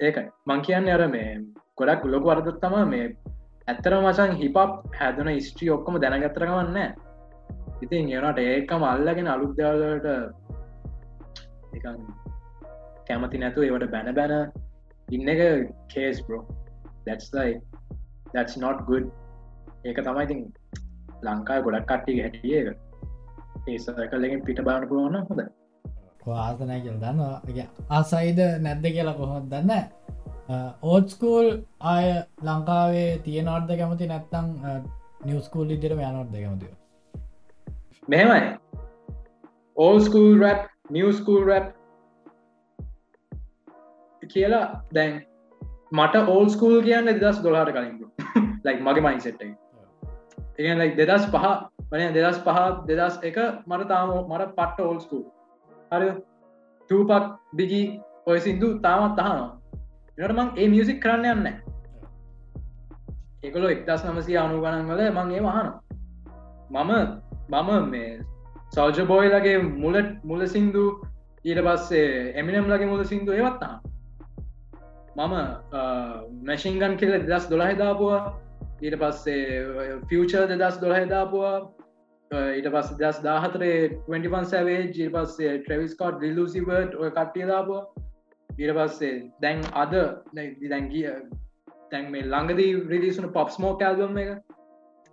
ඒකයි. මං කියන්න අර මේ ගොඩක් ලොක වරදත් තම මේ ඇත්තර මචන් හිපප් හැදන ස්ට්‍රී ඔක්කොම දැනගත්තරගවන්න ඉතින් ඒනට ඒකම අල්ලගෙන අලුද්‍යාලට කැමති නැතු ඒවට බැන බැන ඉන්න එක case bro that's like that's not good. ඒක තමයි ඉතින් ලංකාය ගොඩක් කට්ටි හැටිය ඒසකල්ලකින් පිට බාන පුළුවන්න හොඳ ආසනය කියල දන්න ආසයිද නැද්ද කියලා කොහොත් දන්න ඕත්ස්කූල් ආය ලංකාවේ තියෙනවර්ද කැමති නැත්තං නිවස්කූල් ඉදිරම යනොත්ද කැමතිව මෙහෙමයි. ඕස්කූල් රැප් නිවස්කූල් රැප් කියලා දැන් මට ඕල් ස්කූල් කියන්න දෙදස් දොලාට කලින් ලයි මගේ මයින්සෙට් එක. ලයි දෙදස් පහ වන දෙදස් පහ දෙදස් එක මට තාම මට පට්ට ඕල් ස්කූල් හරි ටූපක් දිගී ඔය සිින්දු තාමත් අහනවා. එනට මං ඒ මියසික් කරන්න යන්න එකලො එක්දස් නමසි අනු ගණන් වල මං ඒ වහන මම මම මේ සෞජ බෝයිලගේ මුලට මුල සිින්දු ඊට පස්සේ එමිනම් ලගේ මුල සිින්දු ඒවත්තා මම මැශිංගන් කියල දෙදස් දොළහෙදාපුවා ඊට පස්සේ ෆියචර් දෙදස් දොළහෙදාපුවා ඊට පස් දස් දාහතරේ 21 සැවේ ජී පස්සේ ට්‍රවිස්කෝට් ඩිලසිවට ඔය කට්ටියදාපුවා ඊට පස්සේ දැන් අද දැන්ගිය තැන් මේ ළඟදී රිලිසුන පොප් ස්මෝක් ඇල්බම් එක.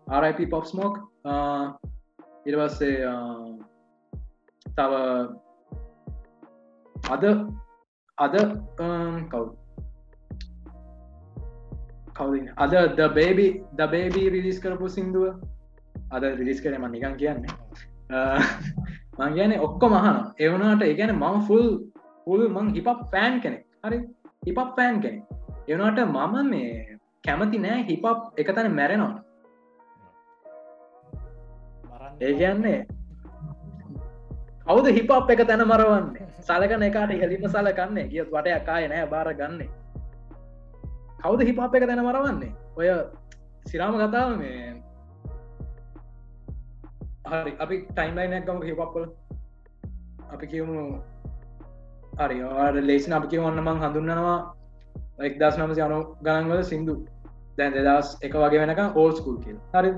RIP පොප් ස්මෝක් ඉට පස්සේ තව අද අද um, කව් කවුද අද ද බේබි ද බේබී රිලිස් කරපු සිින්දුව අද රිලිස් කරම නිකන් කියන්නේ. මං කියන ඔක්කො මහන එවනාට ඒගැන මං ෆුල් පුල් මං හිපක් පෑන් කෙනෙක්. හරි? හිපක් පෑන් කෙනෙක්. එවනාට මම මේ කැමති නෑ හිපප් එක තැන මැරෙනවා ඒ කියන්නේ කවුද හිපප් එක තැන මරවන්නේ? සලකන එකාට හෙලිම සලකන්නේ. කියත් වට අකාය නෑ බාර ගන්නේ කවුද හිපප් එක තැන මරවන්නේ ඔය සිරාම කතාව මේ හරි අපි ටයිම්ලයිනයක් ගම හිපප්පල අපි කියමු හරි ලේසින අපි කියවන්න මං හඳුන්නනවා එක් දස් නමසි අනු ගණන්වල සිින්දු. දැන් දෙදස් එක වගේ වෙනක ඕල් ස්කූල් කිය හරි?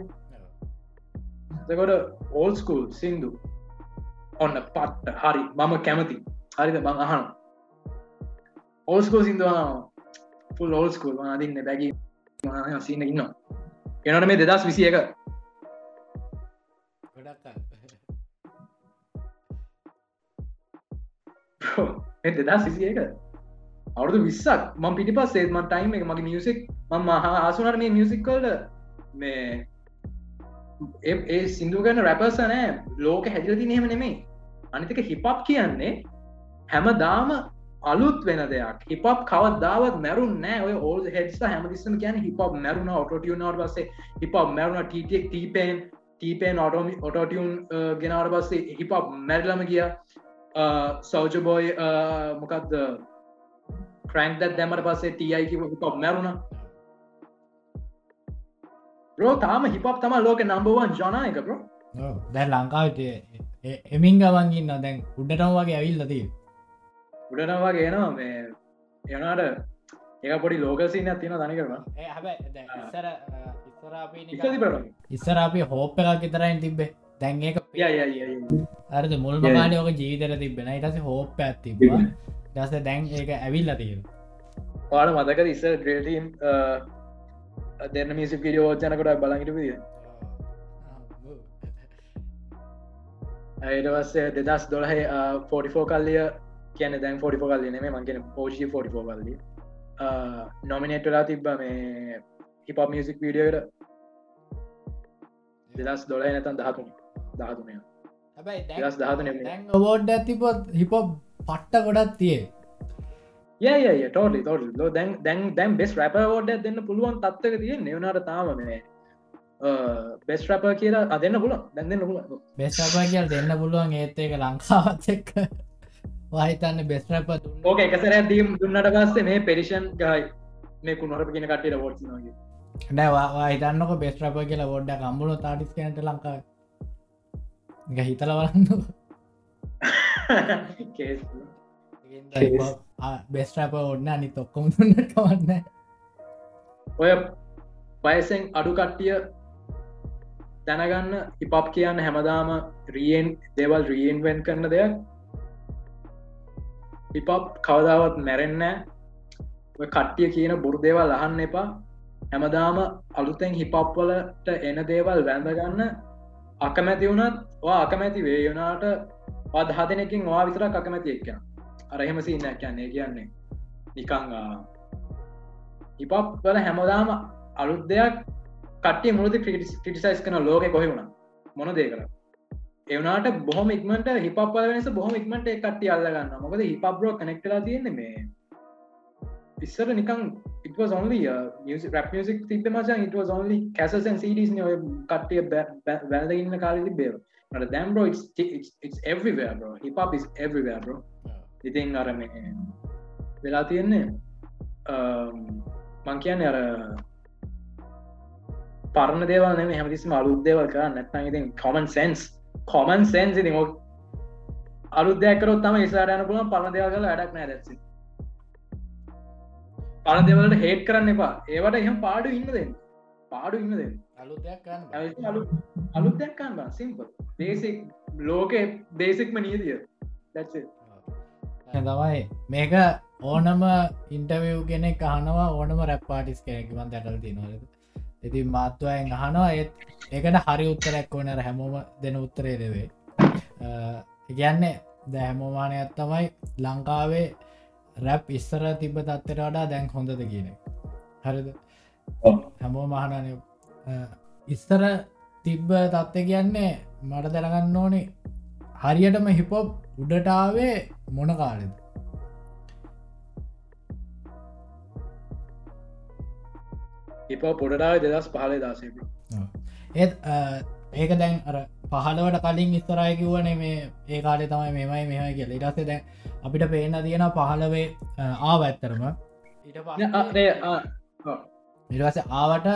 එකොට ඕල් ස්කූල් සිින්දු. ඔන්න පට්ට. හරි මම කැමති. හරිද? බං අහන ඕස්කෝ සිින්දුවනවා ෆුල් ඕල්ස්කුල් අදින්න බැගි සින්න ඉන්න එනට මේ දෙදස් විසිය එක දෙදස් විසිය එක අවුදු විස්සක් ම පිටි පස් සේත්ම ටයිම් එක මගේ මියසික් ම මහා ආසුනට මේ මියසික් කල්ල මේ ඒ සිින්දු ගන්න රැපර්ස නෑ. ලෝක හැදිලති නහෙම නෙමේ අනිතික හිපප් කියන්නේ හැම දාම අලුත් වෙන දෙයක්. හිපප් කවදාවත් මැරුන් නෑ. ඔය ඕල් හෙඩ්ස හැමතිස්සම කියන හිපප් මැරුණ ඔටටියනට පස්සේ හිපප් මැරුණ ටක් ටීපෙන් ටීපෙන් ඔටෝමි ඔටෝටියන් ගෙනවට පස්සේ හිපප් මැරිලම කිය සෞජබෝයි මොකක්ද ක්‍රන්ක් දැත් දැමට පස්සේ තියයි කිව හිපප් මැරුණ. රෝ තාම හිපප් තම ලෝක නම්බවන් ජනයක බ්‍රෝ දැන් ලංකාවට එමින් ගවන්ගන්න දැන් උඩටම වගේ ඇවිල්ලතිී උඩනවා ගේනවා මේ යනාට ඒ පොඩි ලෝකසින තින තනි කරන ඉස්සර අපි හෝප් එකක් විතරයින් තිබ්බේ. දැන් ඒක අරද මුල්ම මාලයෝක ජීවිතර තිබෙන ඉටස හෝප් ඇත්තිබ දස දැන් ඒක ඇවිල්ල තියෙන පාට මතක ඉස්ස ග්‍රේටීම් දෙන්න මිසි පිරිියෝජනකට බලගිට විදිිය? අයිටවස්සේ දෙදස් දොළහ ෆෝටිෆෝ කල්ලිය කියන දැන් ෆෝටිෆෝ කල්ලි නෙම මංගෙන පෝෂි ෆෝටිෆෝ කල්ලි නොමිනේට්ලා තිබ්බ මේ හිප මියසික් වීඩියෝට දෙදස් දොලහ නැතන් දහතුන. දහතුනය දස් දහතුන වෝඩ් ඇතිපොත් හිප පට්ට ගොඩත් තියේ යය ටෝලි තොල් ලෝ දැන් දැන් දැන් බෙස් රැප ෝඩ දෙන්න පුළුවන් තත්වක තිය නෙවනට තාම මේ බෙස් රැප කියලා අදන්න පුල දැන්න පුල බෙස්රප කියල් දෙන්න පුළුවන් ඒත් එක ලංකාවත් එක්ක වහිතන්න බෙස්රප ඕක එකසර දීම් දුන්නට පස්සේ මේ පෙරිෂන් ගයි මේ කුණොරප කියෙන කටට වෝට් නගේ නැවා හිතන්නක බෙස්රප කියලා වොඩ්ඩ කම්බුණු තාටිස් කනට ලංකා හිතල බලන්න බෙස්ට්‍රප ඔන්න අනි තොක්කොම දුන්නට කවන්න ඔය පයසෙන් අඩු කට්ටිය දැනගන්න හිපප් කියන්න හැමදාම රියෙන් දේවල් රියෙන්වෙන් කරන දෙයක් හිපප් කවදාවත් මැරෙන්න කට්ටිය කියන බොරු දේවල් අහන්න එපා. හැමදාම අලුතෙන් හිපප්වලට එන දේවල් වැඳගන්න අකමැති වුණත් වා. අකමැති වේයනාට පද හදනකින් වා විතර අකමැති එක්කන අරහෙම සින්න කියන්නේ කියන්නේ. නිකං හිපප් වල හැමදාම අලුත් දෙයක් කට්ටිය මුලද ක්‍රටිසයිස් කන ලෝක කොහෙවුණ මොන දේ කර එවනාට බොහම ඉක්මට හිප වෙනස බොහම ඉක්මට කට්ටිය අල්ලගන්න මොකද හිපබ්‍රෝ කනෙක්ටලා තියන්න මේ ඉස්සර නිකං it was only uh, music rap music තිබ මචන් it was only castles and CDs නේ ඔය කට්ටිය වැල්ද ඉන්න කාලෙ තිබේව නට දැම් bro it's, it's, it's everywhere bro. hip hop is everywhere bro. ඉතින් අර මේ වෙලා තියෙන්නේ මං කියන්නේ අර පරණ දේවල් නෙම හැමතිස්ම අලුත් දේවල් කරන්න නැත්නම් ඉතින් කොමන් සෙන්ස් කොමන් සෙන්ස් ඉතින් අලුත් දෙයක්කරොත් තම ඉස්ලාටයන පුළන් පරණ දේවල් කල වැඩක් නෑ දැත්සි පරණ දෙවලට හේට් කරන්න එපා. ඒවට එහම පාඩු ඉන්න දෙන්න. පාඩු ඉන්න දෙන්න. අලුත් දෙයක්කන්න සිම්පල් දේසික් ලෝක දේසික්ම නීතිය. දැත්සේ තමයි මේක ඕනම ඉන්ටවිය් කෙනෙක් අහනවා ඕනම රැප්පාටිස් කෙනෙක්වන් දැටල් තිනවලද ඉතින් මාත්තුවයෙන් අහනවා ඒත් ඒකට හරි උත්තරැක් ඕනර හැමෝම දෙන උත්තරේ දෙවේ ඉගැන්නේ ද හැමෝමානයක් තමයි ලංකාවේ රැප් ඉස්සර තිබ තත්තර වඩා දැන් හොඳද කියන හරිද? හැමෝ මහනන ඉස්සර තිබ්බ තත්ත කියන්නේ මට දැනගන්න ඕනේ හරියටම හිපොප් උඩටාවේ මොන කාලෙද හිප පොඩටාව දෙදස් පහලේ දාසේප ඒත් ඒක දැන් අර පහලවට කලින් ඉස්තරයි කිව්වන මේ ඒ කාලේ තමයි මෙමයි මෙහයි කියල. ඉටස්සේ දැන් අපිට පේන තියෙන පහලවේ ආව ඇත්තරම ඉටස ආවට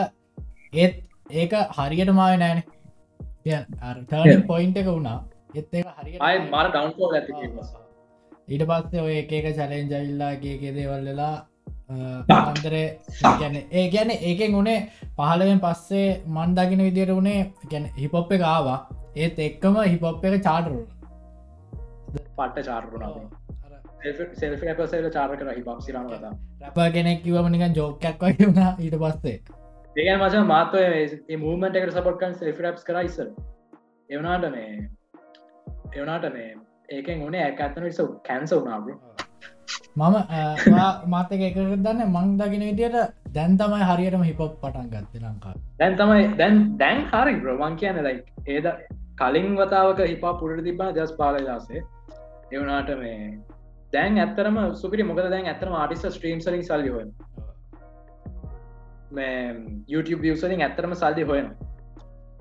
ඒත් ඒක හරියට මාව නෑන. පොයින්ට එක වුණා. එත් හරි මර ඩවන්ෝ ඇති ඊට පස්සේ ඔය එක චලෙන්ජයිල්ලාගේ කෙදේවල්ලලා අන්දරේ ගැන ඒ ගැන ඒකෙන් උනේ පහලවෙන් පස්සේ මන්දකින විදියට වනේ ගැන හිපොප් එක ආවා. ඒත් එක්කම හිපොප් එක චාටරු පට්ට චාර්රුණාව සෙල්ෆ ඇපසල චාර කර හිපක් සිරම කතා රැප කෙනෙක් කිවම නිකන් ජෝකක් වගේ වුණා ඊට පස්සේ. ඒගන් මච මාතව මූමට එකට සපොට්කන් සෙල්ෆ ්ස් කරයිස එවනාට මේ එවනාට මේ ඒකෙන් ඕනේ ඇකත්තන විස කැන්ස වනාබ මම මාතක එක දන්න මං දකින විදියට දැන් තමයි හරියටම හිපොප් පටන් ගත්ත ලංකා දැන් තමයි දැන් දැන් හරි බ්‍රමන් කියන ලයි ඒද කලින් වතාවක හිපා පුරට තිබා දස්. පාලදාසේ එවනාට මේ දැන් ඇත්තරම සුපිරි මොකද දැන් ඇතරම ආටිස ස්ට්‍රීම් සලින් සල්ලි හොය මේ YouTube වියසලින් ඇත්තරම සල්ලි හොයන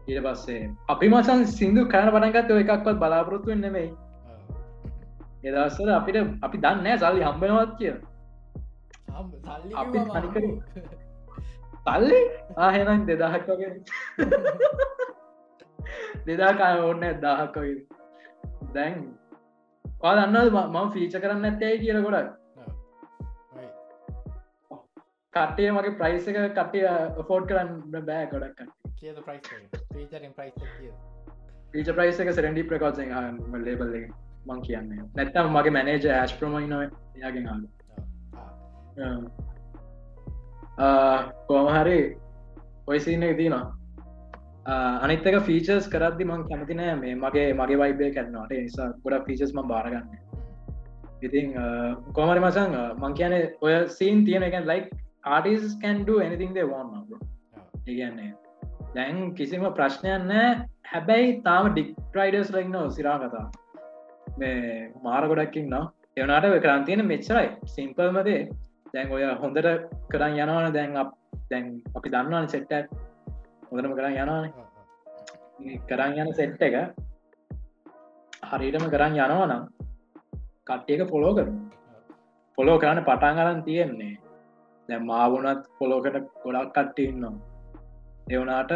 ඊට පස්සේ අපි මසන් සිින්දු කන පටන්ගත් එකක්වත් බලාපොරොත්තුවෙන් නෙමෙයි. එදස්සර අපිට අපි දන්න සල්ලි හම්බෙනවත් කිය අපි තනිකර තල්ලි ආහෙනම් දෙදහක් වගේ. දෙදාකාය ඕන්න දාහක් වගේ. දැන් පා දන්න මම ෆීච කරන්න ඇත්තයි කියල ගොඩක්? කටේ මගේ ප්‍රයිස එක කටේ ෆෝඩ් කරන්න බෑ ගොඩක් පීච ප්‍රයිස එක? සරඩි ප්‍රකෝසෙන් ලේබල් එක මං කියන්න. නැත්තම් මගේ මැනේජ ඇස් ප්‍රමයින යාගෙන් හා කෝමහරි ඔයසින්න තිනවා අනිත්තක ෆීචර්ස් කරදදි මං කැමතිනෑ මේ මගේ මගේ වයිබය කරන්නවාට නිසා ගොඩක් ෆීචස් ම බාරගන්න ඉතින් කෝමරි මසං මං කියන ඔය සීන් තියෙන එකන් ලයික් ආටිස් කැන්ඩ anything they want ඒගන්නේ දැන් කිසිම ප්‍රශ්නයන්න හැබැයි තාම ඩික් ට්‍රයිඩර්ස් ලයින්න සිරා කතා මේ මාර ගොඩක්කින් නවා එවනාට කරන්තියන මෙච්චරයි. සිම්පල්මදේ දැන් ඔය හොඳට කරන්න යනවන. දැන් දැන් අපි දන්නවන සෙට්ට හොඳටම කරන්න යනවාන. කරන්න යන සෙට් එක හරිටම කරන්න යනවනම් කට්ටියක පොලෝ කරු පොලෝ කරන්න පටන් අරන් තියෙන්නේ. දැ මාවුනත් පොලෝකට ගොඩක් කට්ටඉන්නවා එවනාට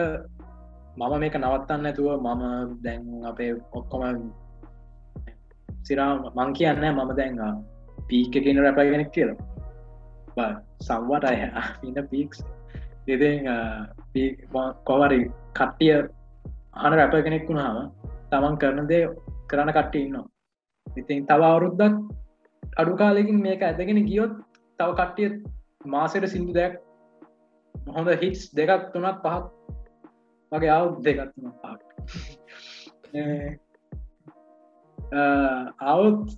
මම මේක නවත්තන්න ඇතුව මම දැන් අපේ ඔක්කොම සිරා මං කියන්න මම දැන් පීක කියන රැපගෙනෙක් කියල. සම්වට අය ඉන්න පීක්ස් එති කොවරි කට්ටිය හන රැප කෙනෙක් වුණාම තමන් කරන දේ කරන කට්ටිය ඉන්නවා. ඉතින් තව අවුරුද්දක් අඩු කාලෙකින් මේක ඇදගෙන ගියොත් තව කට්ටිය මාසයට සිින්දු දෙයක් හොඳ හිටස් දෙකක් තුනත් පහත් වගේ අවු් දෙකත් තුන පහක්. අවුත්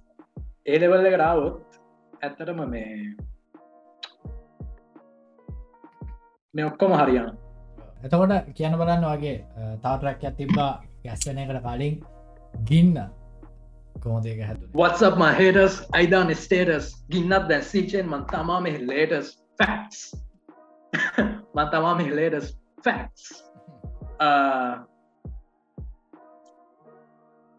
ඒලෙවල්ල එකට අවුත් ඇත්තටම මේ මේ ඔක්කොම හරියන එතකොට කියන බලන්න වගේ තාටරක් ඇත් තිබ්බා ගැස්වනයකට කලින්. ගින්න. කෝදේක හැතු වත්සප් මහටස් අයිදාන ස්ටේටස් ගින්නත් දැස්සීචයෙන් මන් තමා මෙ ලේටස් ෆක්ස් මන් තමා මෙ ලේටස් ෆක්ස්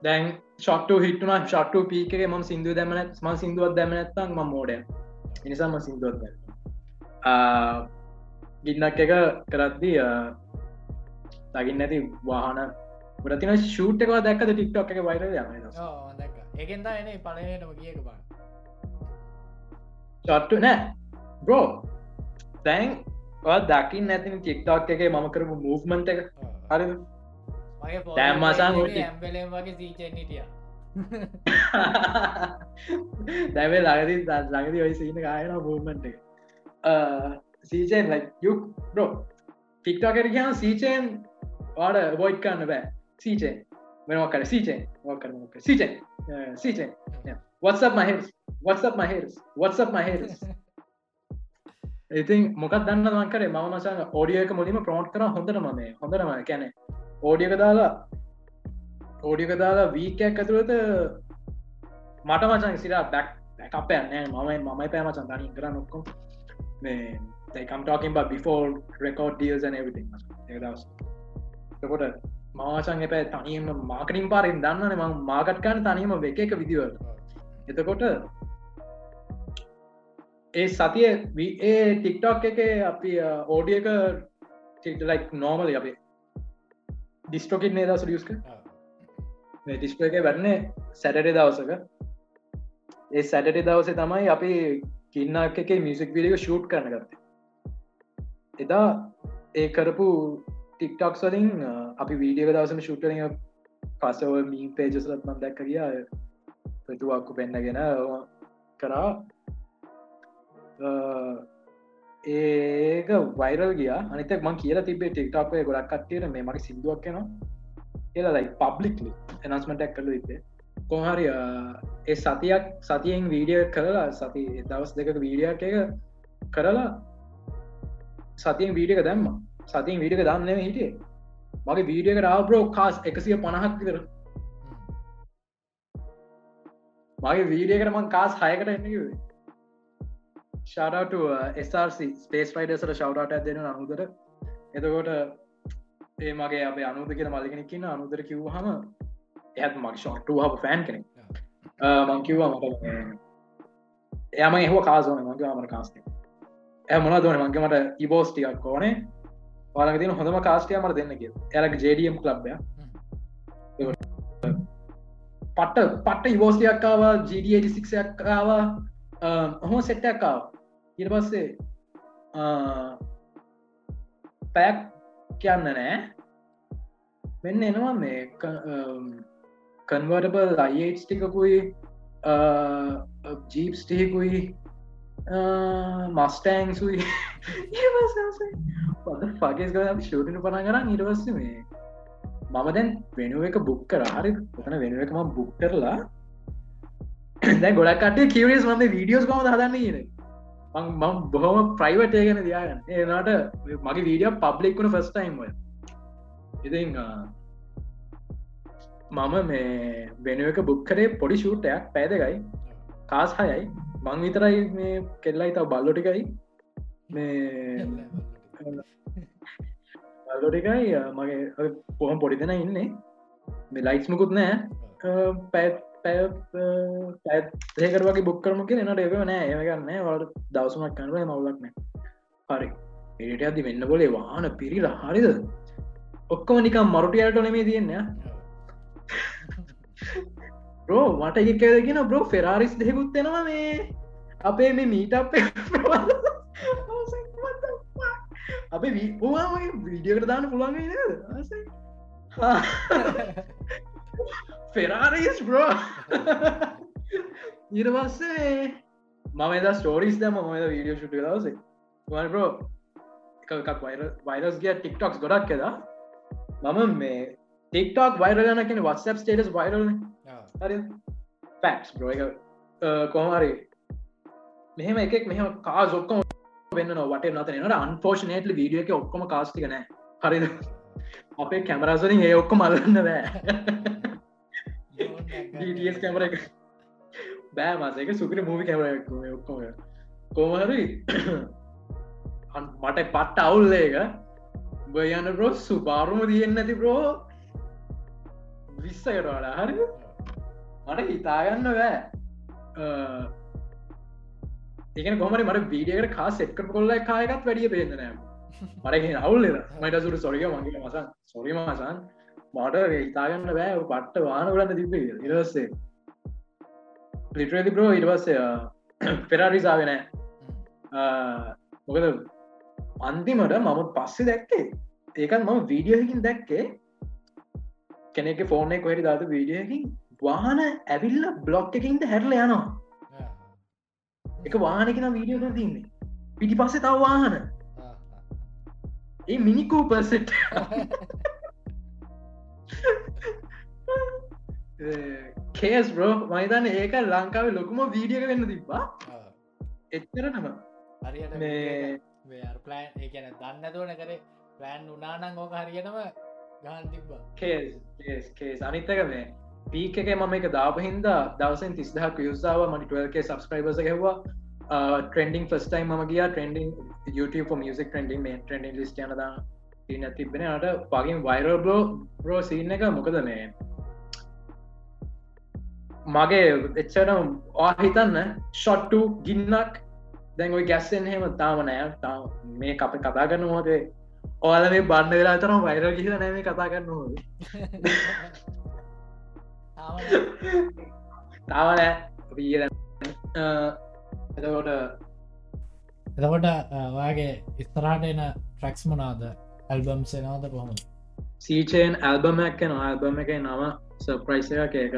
දැන් ශොට්ට හිටන ශට්ට පීක ම සිින්දු දැමන ම සිින්දුවත් දැමනත්තන් ම මෝඩ නිසාම සිින්දුවත් ගින්නක් එක කරද්දී තගින් නැති වාහන. ගොඩතින ෂූට් එකවා දැක්කද ටික්ටොක් එක වයිර යම? ඒකෙන්ද එන පලනටම කියක බා චොට්ටු නෑ. බ්‍රෝ දැන් දකිින් නැතින ටික්ටොක් එක මම කරපු මූවමන්ට එක හරි දැම්මසන් ඇම්බලම් වගේ සීචනිටිය දැවේ ලගදී ළඟදි ඔයි සින ගායන මූමන්ට එක සීචෙන් යුක් බ්‍රෝ ටික්ටෝකට කියම සීචයෙන් වාඩ බොයිට් කන්න බෑ. සීචෙන් මෙනොකර සීචෙන් ෝකර? සීචෙන් සීචෙන් වත්සප මහෙස් වත්සප මහෙස් වත්සප මහෙස් ඉතින් මොකක් දන්න මන්කරේ ම මසන් ඕඩියක මුලිම ප්‍රෝට් කර හොඳටම මේ හොඳටම කැනෙ ඕඩියක දාලා ඕඩියක දාලා වීකයක් ඇතුළත මට මචන් සිරා බැක් අපයන්න මම මමයි පෑමචන් දනි කර නොක්කො මේ I'm talking about before record deals and everything. දවස්. එකොට මාචන් එපෑ තනියම මාකටින් පාරින් දන්නන ම මාකට්කාන තනීම එක එක විදිවල එතකොට ඒ සතිය ඒ ටික්ටොක් uh, එක අපි ඕඩියක ටික්ලයික් නෝමල අපේ ඩිස්ටෝකින් නේ දස ියස්ක ටිස්ට එක වැන්නේ සැටට දවසක. ඒ සැටට දවසේ තමයි අපි කින්නක් එක මියසික් විඩික ෂූට් කරන ගත්තේ. එදා ඒ කරපු ටික්ටොක් සලින් අපි වීඩියක දවසම ෂුට්ටන පසව මී පේජස්ලත් මන් දැක්ක කිය පතුවක්කු පෙන්න්නගෙන කරා ඒක වයිරල් ගිය. අනිතක් මං කියල තිබේ ටික්ටක්ේ ගොඩක් කට්ටියට මේ මගේ සිින්දුවක් කෙනවා කියලා ලයි පබ්ලික්ලි එනස්මටක් කල ඉතේ කොහරි ඒ සතියක් සතියෙන් වීඩිය කරලා සති දවස් දෙක වීඩියක් එක කරලා සතියෙන් වීඩියක දැම්ම. සතින් වීඩියක දන්නම හිටියේ. මගේ වීඩියක රාබ්‍රෝ කාස් එකසිය පණහක් විතර. මගේ වීඩියකට මං කාස් හයකට එන්නකිවේ ශාට SRC ස්පේස් ෆයිඩසට ශව්රට දෙන අනුදර. එතකොට ඒ මගේ අප අනුද කියෙන මලිගෙනකින්න අනුදර කිව් හම එත් මක් ෂොට්ට හ ෆෑන් කෙනෙක්. මංකිව්වා මට එයම එහෝ කාසෝන මගේ අමර කාස්ට ඇ මොන දන මගේ මට ඉබෝස්ටියක් ඕනේ. වාලග තින හොඳම කාස්ටය මට දෙන්න කිය ඇලක් ජඩම් ලබ්ය පට පට ඉවෝස්ටියක්කාව ජඩ6ක්කාව හොම සෙට්ටක්කාව ඉට පස්සේ පැක් කියන්න නෑ. මෙන්න එනවා මේ කන්වර්ටබල් අයිස් ටිකකුයි ජීප්ස් ටිකුයි මස්ටෑන්සුයි පද පගේස් ග ෂූටන පනා කරන්න ඉටවස්ස මේ මම දැන් වෙනුව එක බුක් කර. හරි පොතන වෙනුව එකම බුක් කරලා දැ ගොඩක්ට කිවස් මම වීඩියෝස් කොම හදන්න න මං බොහොම ප්‍රයිවටය ගැන දයාගන්න ඒනට මගේ වීඩිය පබ්ලික් වුණ ෆස්ටයිම් ඉති මම මේ වෙනුව එක බුක්කරේ පොඩි ෂූටයක් පැදගයි කාස් හයයි. මං විතරයි මේ කෙල්ලයි තව බල්ලොටිකයි මේ බල්ලොටිකයි මගේ පොහම පොඩි දෙෙන ඉන්නේ. මේ ලයිස්මකුත් නෑ පැත් පැත්ඒකර වගේ බුක්කරම කිය නට එක නෑ. ඒගන්න වට දවසමක් කනුව මවලක්න හරි. එට අදි වෙන්න බොලේ වාන පිරිලා. හරිද? ඔක්කොම නිකම් මරුටියට නෙමේ තියන්න බ්‍රෝ මට එකකගෙන බ්‍රෝ ෆෙරාරිස් දෙකුත්වෙනවා මේ. අපේ මේ මීට අප අපේ වීපුවාගේ වීඩියකට දාන්න පුළුවන් ෆෙරාරිස් බ්‍රෝ පස්සේ මම එද ස්ටෝරිස් දම මද වීඩියෝ ශුට දවසේ වල් බ්‍රෝ එකක් වයිරස් ගිය ටික්ටොක්ස් ගොඩක් කෙද මම මේ ටික්ටොක් වයිරගන කෙන වත්සප් ස්ටේටස් වයිරල් හරි පැක්ස් බ්‍රෝ එක කොහමරි මෙහෙම එකෙක් මෙහම කා ඔක්කොම වෙන්න වට නත නට අන්ෆෝෂනේටලි වීඩිය එක ඔක්කොම කාස්ටික නෑ හරිද අපේ කැමරසරින් ඒ ඔක්කො මල්ලන්න බෑ. කැමර එක. බෑ මාසක සුකර මූවි කැමර ඔක්කොම. කෝමහරි මට පට්ට අවුල්ල එක බයන්න බ්‍රෝ සුපාරුම තියෙන් නැති බ්‍රෝ විස්සකටවාඩ හරි. මට හිතාගන්න බෑ. ඒකන කොමට මට වීඩියකට කා සෙට්ක කොල්ල කායකත් වැඩිය පේෙන්න්නනෑ මට අවුල්ල මට සුර සොරික මගේ මසන් සොරිම මසන් මට ඉතාගන්න බෑ. පට්ට වාන ගලන්න තිබේ ඉරස්සේ ලිටරදි බ්‍රෝ ඉටවස්සය පෙරාරිසාාවෙන මොකද අන්තිමට මම පස්සෙ දැක්කේ ඒකත් මම වීඩියෝහකින් දැක්කේ කෙනෙක ෆෝර්නය කොහටි ධාතු වීඩියකින් වාහන ඇවිල්ල බ්ලොග් එකින්ට හැරල යනවා. එක වාහනකෙන වීඩියෝ කර තින්නේ පිටි පස්සේ තව වාහන ඒ මිනිකූ පසෙට් කේස් බ්‍රෝ මයිතන්න ඒක ලංකාව ලොකුම වීඩියක වෙන්න තිබ්බා එච්චර නම හරියට ඒකන දන්න දුවන කරේ ප්ලෑන් උනානං ඕක හරියනම ගහන් තිබ්බා කේස් කේස් අනිත්තක මේ පීක එක මම එක දාපහින්ද දවසෙන් තිස්දහක් යුසාාව මනි 12ක සබස්ක්‍රයිබස හෙවා ට්‍රෙන්ඩිං ෆස්ටයිම් ම ගිය ට්‍රෙන්ඩිං YouTube music ට්‍රෙන්ඩිං මේ ට්‍රෙන්ඩිං ලිස් යනදා තින තිබෙන අට පගින් වයිරල් බ්ලෝ රෝ සින්න එක මොකද මේ මගේ එච්චට ආහිතන්න ෂොට්ටු ගින්නක් දැන් ඔයි ගැස්සෙන් හෙම තාම නෑ තා මේ අප කතා කරන්න හෝදේ ඕල මේ බන්න වෙලා තරම් වෛර කිහිල නෑම කතා කරන්න හෝද තාවනෑ එතකොට එතකොට ඔයාගේ ඉස්තරාට එන ට්‍රක්ස් මනාද ඇල්බම් සෙනවාද කොහොම සීචයෙන් ඇල්බමක් යන ඇල්බම එක නම සප්‍රයිස එක එක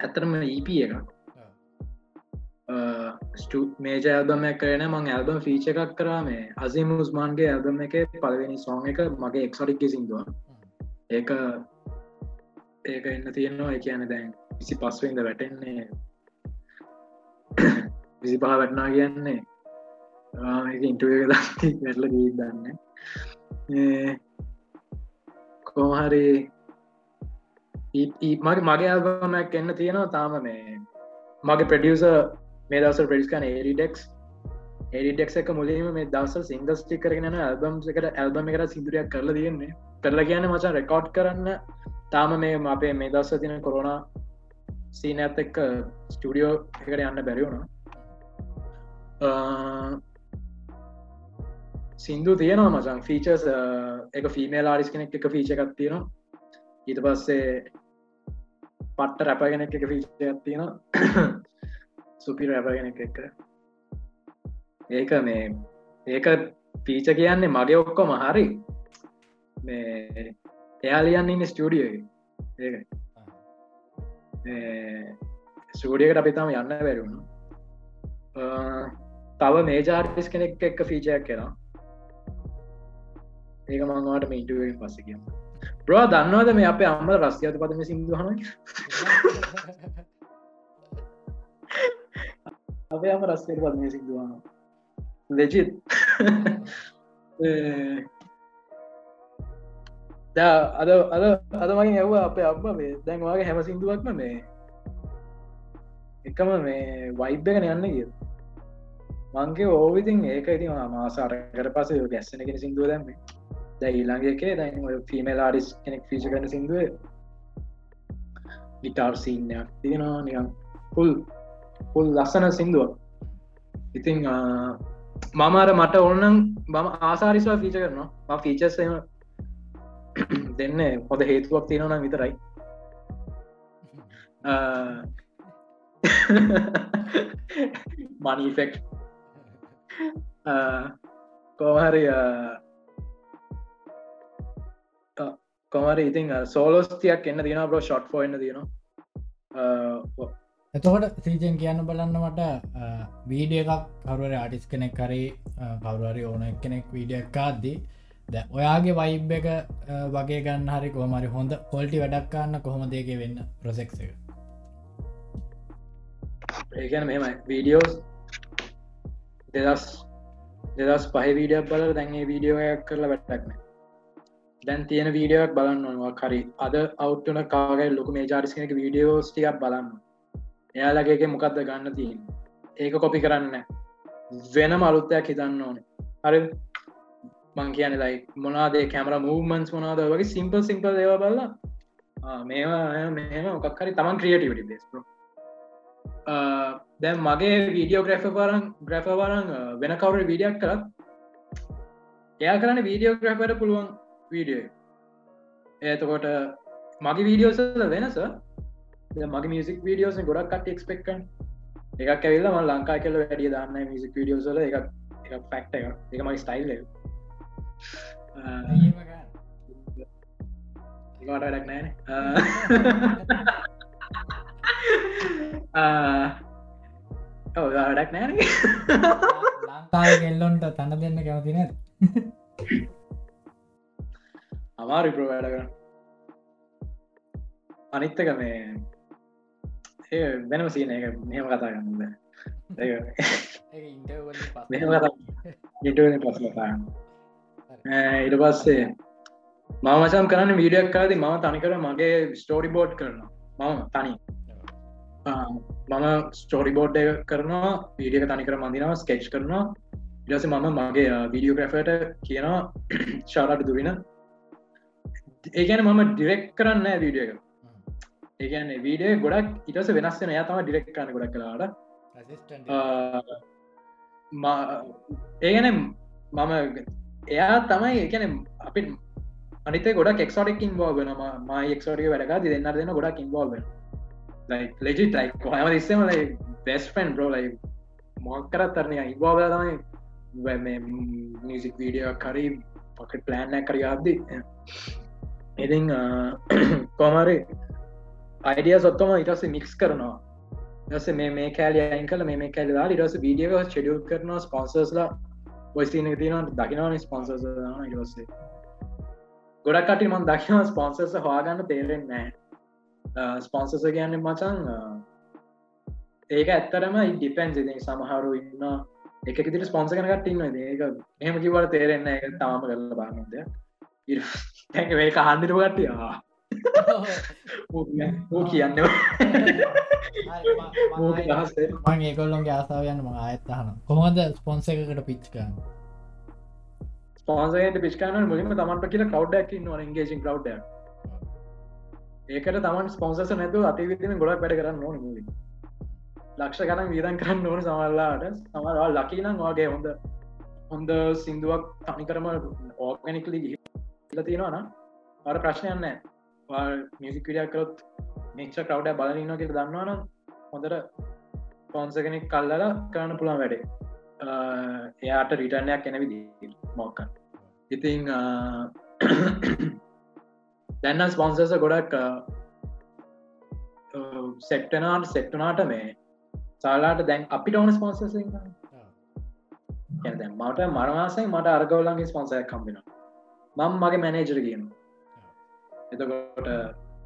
ඇතරම EP එක මේජ ඇල්බමයක් කරන මං ඇල්බම් ෆීච එකක් කරා. මේ අසිම මුස්මාන්ගේ ඇල්බම එක පලවෙනි සෝන් එක මගේ එක්සොඩික්ක සිින්දුව. ඒක ඒක එන්න තියෙනවා. එක කියන දැන් විසි පස්වෙන්ද වැටෙන්නේ විසි පහ වැටනා කියන්නේ ඉන්ටුව දති වැටල දී දන්න කෝහරි මගේ මගේ ඇල්බමක් එන්න තියෙනවා තාම මේ මගේ ප්‍රඩියස මේ දවස ප්‍රඩිස්කන ඒරිඩෙක්ස් ඒරිඩෙක් එක මුලින්ම මේ දවස සිංගස් ටි කරගෙන ඇල්බම් එකට ඇල්බම එකට සිදුරයක් කරලා තියෙන්නේ. කරලා කියන මචන් රෙකෝඩ් කරන්න. තාම මේ අපේ මේ දවස තින කොරුණ සීන ඇත් එක්ක ස්ටඩියෝ එකට යන්න බැරිවුණ සිින්දු තියෙනවා මචන් ෆීචර්ස් එක ෆිමේල් ආරිස් කෙනෙක් එක ෆීච එකක් තියෙනවා. ඊට පස්සේ පට්ට රැපගෙන එක ෆීචයක් තියෙනවා. සුපි රැපගෙන එක ඒක මේ ඒක පීච කියන්නේ මගේ ඔක්කොම හරි. මේ එයා ලියන්න ඉන්න ස්ටඩිය ඒක. ස්ටඩියකට අපිතාම යන්න බැරුණු තව මේජාර්ටිස් කෙනෙක් එක්ක ෆීචයක් කෙනා ඒක මංවාට මේටුවෙන් පස්ස කියන්න. ප්‍රවා දන්නවද මේ අපේ අම්ම රස්්‍යත පදම සිදුහන අපේ අම රස්කයට පදම සිදුවන ලෙජිත් අද අද අද මගින් ඇව අපේ අබ්බ මේ දැන් වගේ හැම සිින්දුවක්ම මේ එකම මේ වයිබ් එකන යන්න කිය මංගේ ඕවිතින් ඒක ඉති මාසාර කර පස ගැස්සනගෙන සිින්දුව දැම්ම. දැ ඊළඟගේ දැන් ෆිමල් ආඩිස් කෙනෙක් ෆිච කරන සිින්දුව ගිටාර් සීනයක් තියෙනවා නිකම් පුල් පුල් ලස්සන සිින්දුව ඉතිං මමාර මට ඔන්නන් බම ආසාරිස්වා ෆීච කරනවා. ෆීචර්සම දෙන්න හොද හේතුවක් තියෙනවනම් විතරයි. මනිෆෙක්් කෝහරි කොමර ඉතින් සෝලෝස්තියක් එන්න තියෙන බ්‍රෝ ෂොට් ෆෝ එන්න තියෙනවා. එතකොට සීජන් කියන්න බලන්න මට වීඩිය එකක් කරුවර ආටිස් කෙනෙක් කරේ කවරුවරි ඕන කෙනෙක් වීඩියක් කාද්දී ද ඔයාගේ වයිබ් එක වගේ ගන්න හරි කොහමරි හොඳ පොල්ටි වැඩක්කාන්න කොහොම දෙක වෙන්න ප්‍රසෙක් එක? ඒගැන මෙමයි වීඩියෝස් දෙදස් දෙදස් පහ වීඩියක් බල දැන්ගේ වීඩියෝයක් කරලා වැටක්න දැන් තියෙන වීඩියක් බලන්නවා කරි අද අවට්ටන කාගයි ලොක මේ ජාරිස් කෙනෙක වීඩියෝස් ටිකක් බලන්න එයාලගේක මොකක්ද ගන්න තියෙන් ඒක කොපි කරන්න වෙනම අලුත්තයක් හිතන්න ඕන. හරි. මං කියන ලයි මොනාදේ කැමර මූමන්ස් මොනාද වගේ සිම්පල් සිම්පල් ඒව බල්ලා මේවා මෙම මොකක්හරි තමන් ක්‍රියටවට බෙස් දැන් මගේ වීඩියෝ ග්‍රෆ පරන් ග්‍රෆ වරන් වෙන කවර වීඩියක් කරත් එයා කරන්න වීඩියෝ ග්‍රෆට පුළුවන් වීඩිය ඒතකොට මගේ වීඩියෝසල වෙනස මගේ මියසික් වීඩියෝස ගොඩක් කට එක්ස්පෙක්කන් එකක් ඇවිල්ල ම ලංකා කෙල වැඩිය දන්න මිසික් වීඩියෝසල එක එක ෆක්ට එක එක මයි ස්ටයිල් ඒකට වැඩක් නෑන වැඩක් නෑන ලංකාය කෙල්ලොන්ට තන්න දෙන්න කැමති නැ අමාරි ප්‍රෝ වැඩ කරන්න. අනිත්තක මේ ඒ වෙනම සීන එක මෙහම කතා ගන්න මෙහම කතා ඉටන පස කතාගන්න ඉට පස්සේ මමචම් කරන්න වීඩියක් කාද මම තනිකර මගේ ස්ටෝරි බෝඩ් කරනවා. මම තනි. මම ස්ටෝරි බෝඩ් කරනවා වීඩියක තනිකර මඳිනාව ස්කේච් කරනවා. ඉඩස මම මගේ වීඩියෝ ග්‍රෆට කියනවා ශාරට දුවින ඒගැන මම ඩිරෙක් කරන්න වීඩිය එක. ඒගැන වීඩිය ගොඩක් ඉටස වෙනස්සෙන යතම ඩිරෙක් කරන්න ගොඩක් කලාට ඒගැන මම එයා තමයි එකන අපි අනිත ගොඩක් එක්ෝඩක් ඉන්වෝල්න ම එක්ෝඩිය වැඩග දෙන්න දෙන්න ගොඩක් ඉන්වෝල්ව ලෙජි ටයි හම ඉස්සම ලයි බෙස් ෆන් රෝ ලයි මොක්කරත් තරණය ඉන්වෝල තමයි මියසික් වීඩියෝ කරි පොකට ප්ලෑන් කර අද්දි ඉතිං කොමරි අයිඩිය සොත්තම ඉටස මික්ස් කරනවා. ස මේ මේ කෑලි අයින් කල මේ කැල්ලා ඉටස වීඩියක චඩියල් කරනවා ස්පොන්සර්ස්ලා ඔයිස්තින තින දකිනවන ස්පොන්සර්ස ඉටස්සේ ගොඩක්ට මන් දකින ස්පොන්සර්ස හවාගන්න තේරෙන් නෑ ස්පොන්සර්ස කියන්න මචන් ඒක ඇත්තරම ඩිපැන්ස් ඉති සමහරු ඉන්න එක තිට ස්පොන්ස කනකට ඉන්න ඒක එහෙම කිවට තේරෙන්න එක තාම කරල බානද තැක මේ කහන්දිරව කට්ටිය ඌ කියන්න මං ඒකොල්ලොන්ගේ ආසාාවයන්න ම අයත්තහන කොහොමද ස්පොන්ස එකකට පිච්කන්න ස්පොන්සයට පිස්කාන මුලින්ම තමන්ට කියල කවඩ්ඩක් න්න න්ගේසින් කවඩ් ඒකට තමන් ස්පොන්සස නැතු අතිවිතින ගොඩක් වැඩ කරන්න ඕන මුලින් ලක්ෂ ගනම් වීදන් කරන්න ඕන සමල්ලාට සමරවා ලකිනම් වගේ හොඳ හොඳ සිින්දුවක් තනිකරම ඕගනිකලි ගිල තියෙනවාන අර ප්‍රශ්නයන්න මියසික් විඩියක් කරොත් මික්ෂ කවඩ බලන්න කිය දන්නවන හොඳට පොන්ස කෙනෙක් කල්ලලා කරන්න පුළන් වැඩේ. එයාට රිටර්ණයක් එන විදි මොක්කන් ඉතිං දැන්න ස්පොන්සස ගොඩක් සෙක්ටනාට සෙක්ටනාට මේ සාලාට දැන් අපිට ඕන ස්පොන්ස මට මරවාසයි මට අර්ගවලන්ගේ ස්පොන්සය කම්බෙන මං මගේ මැනේජර කියන එතකොට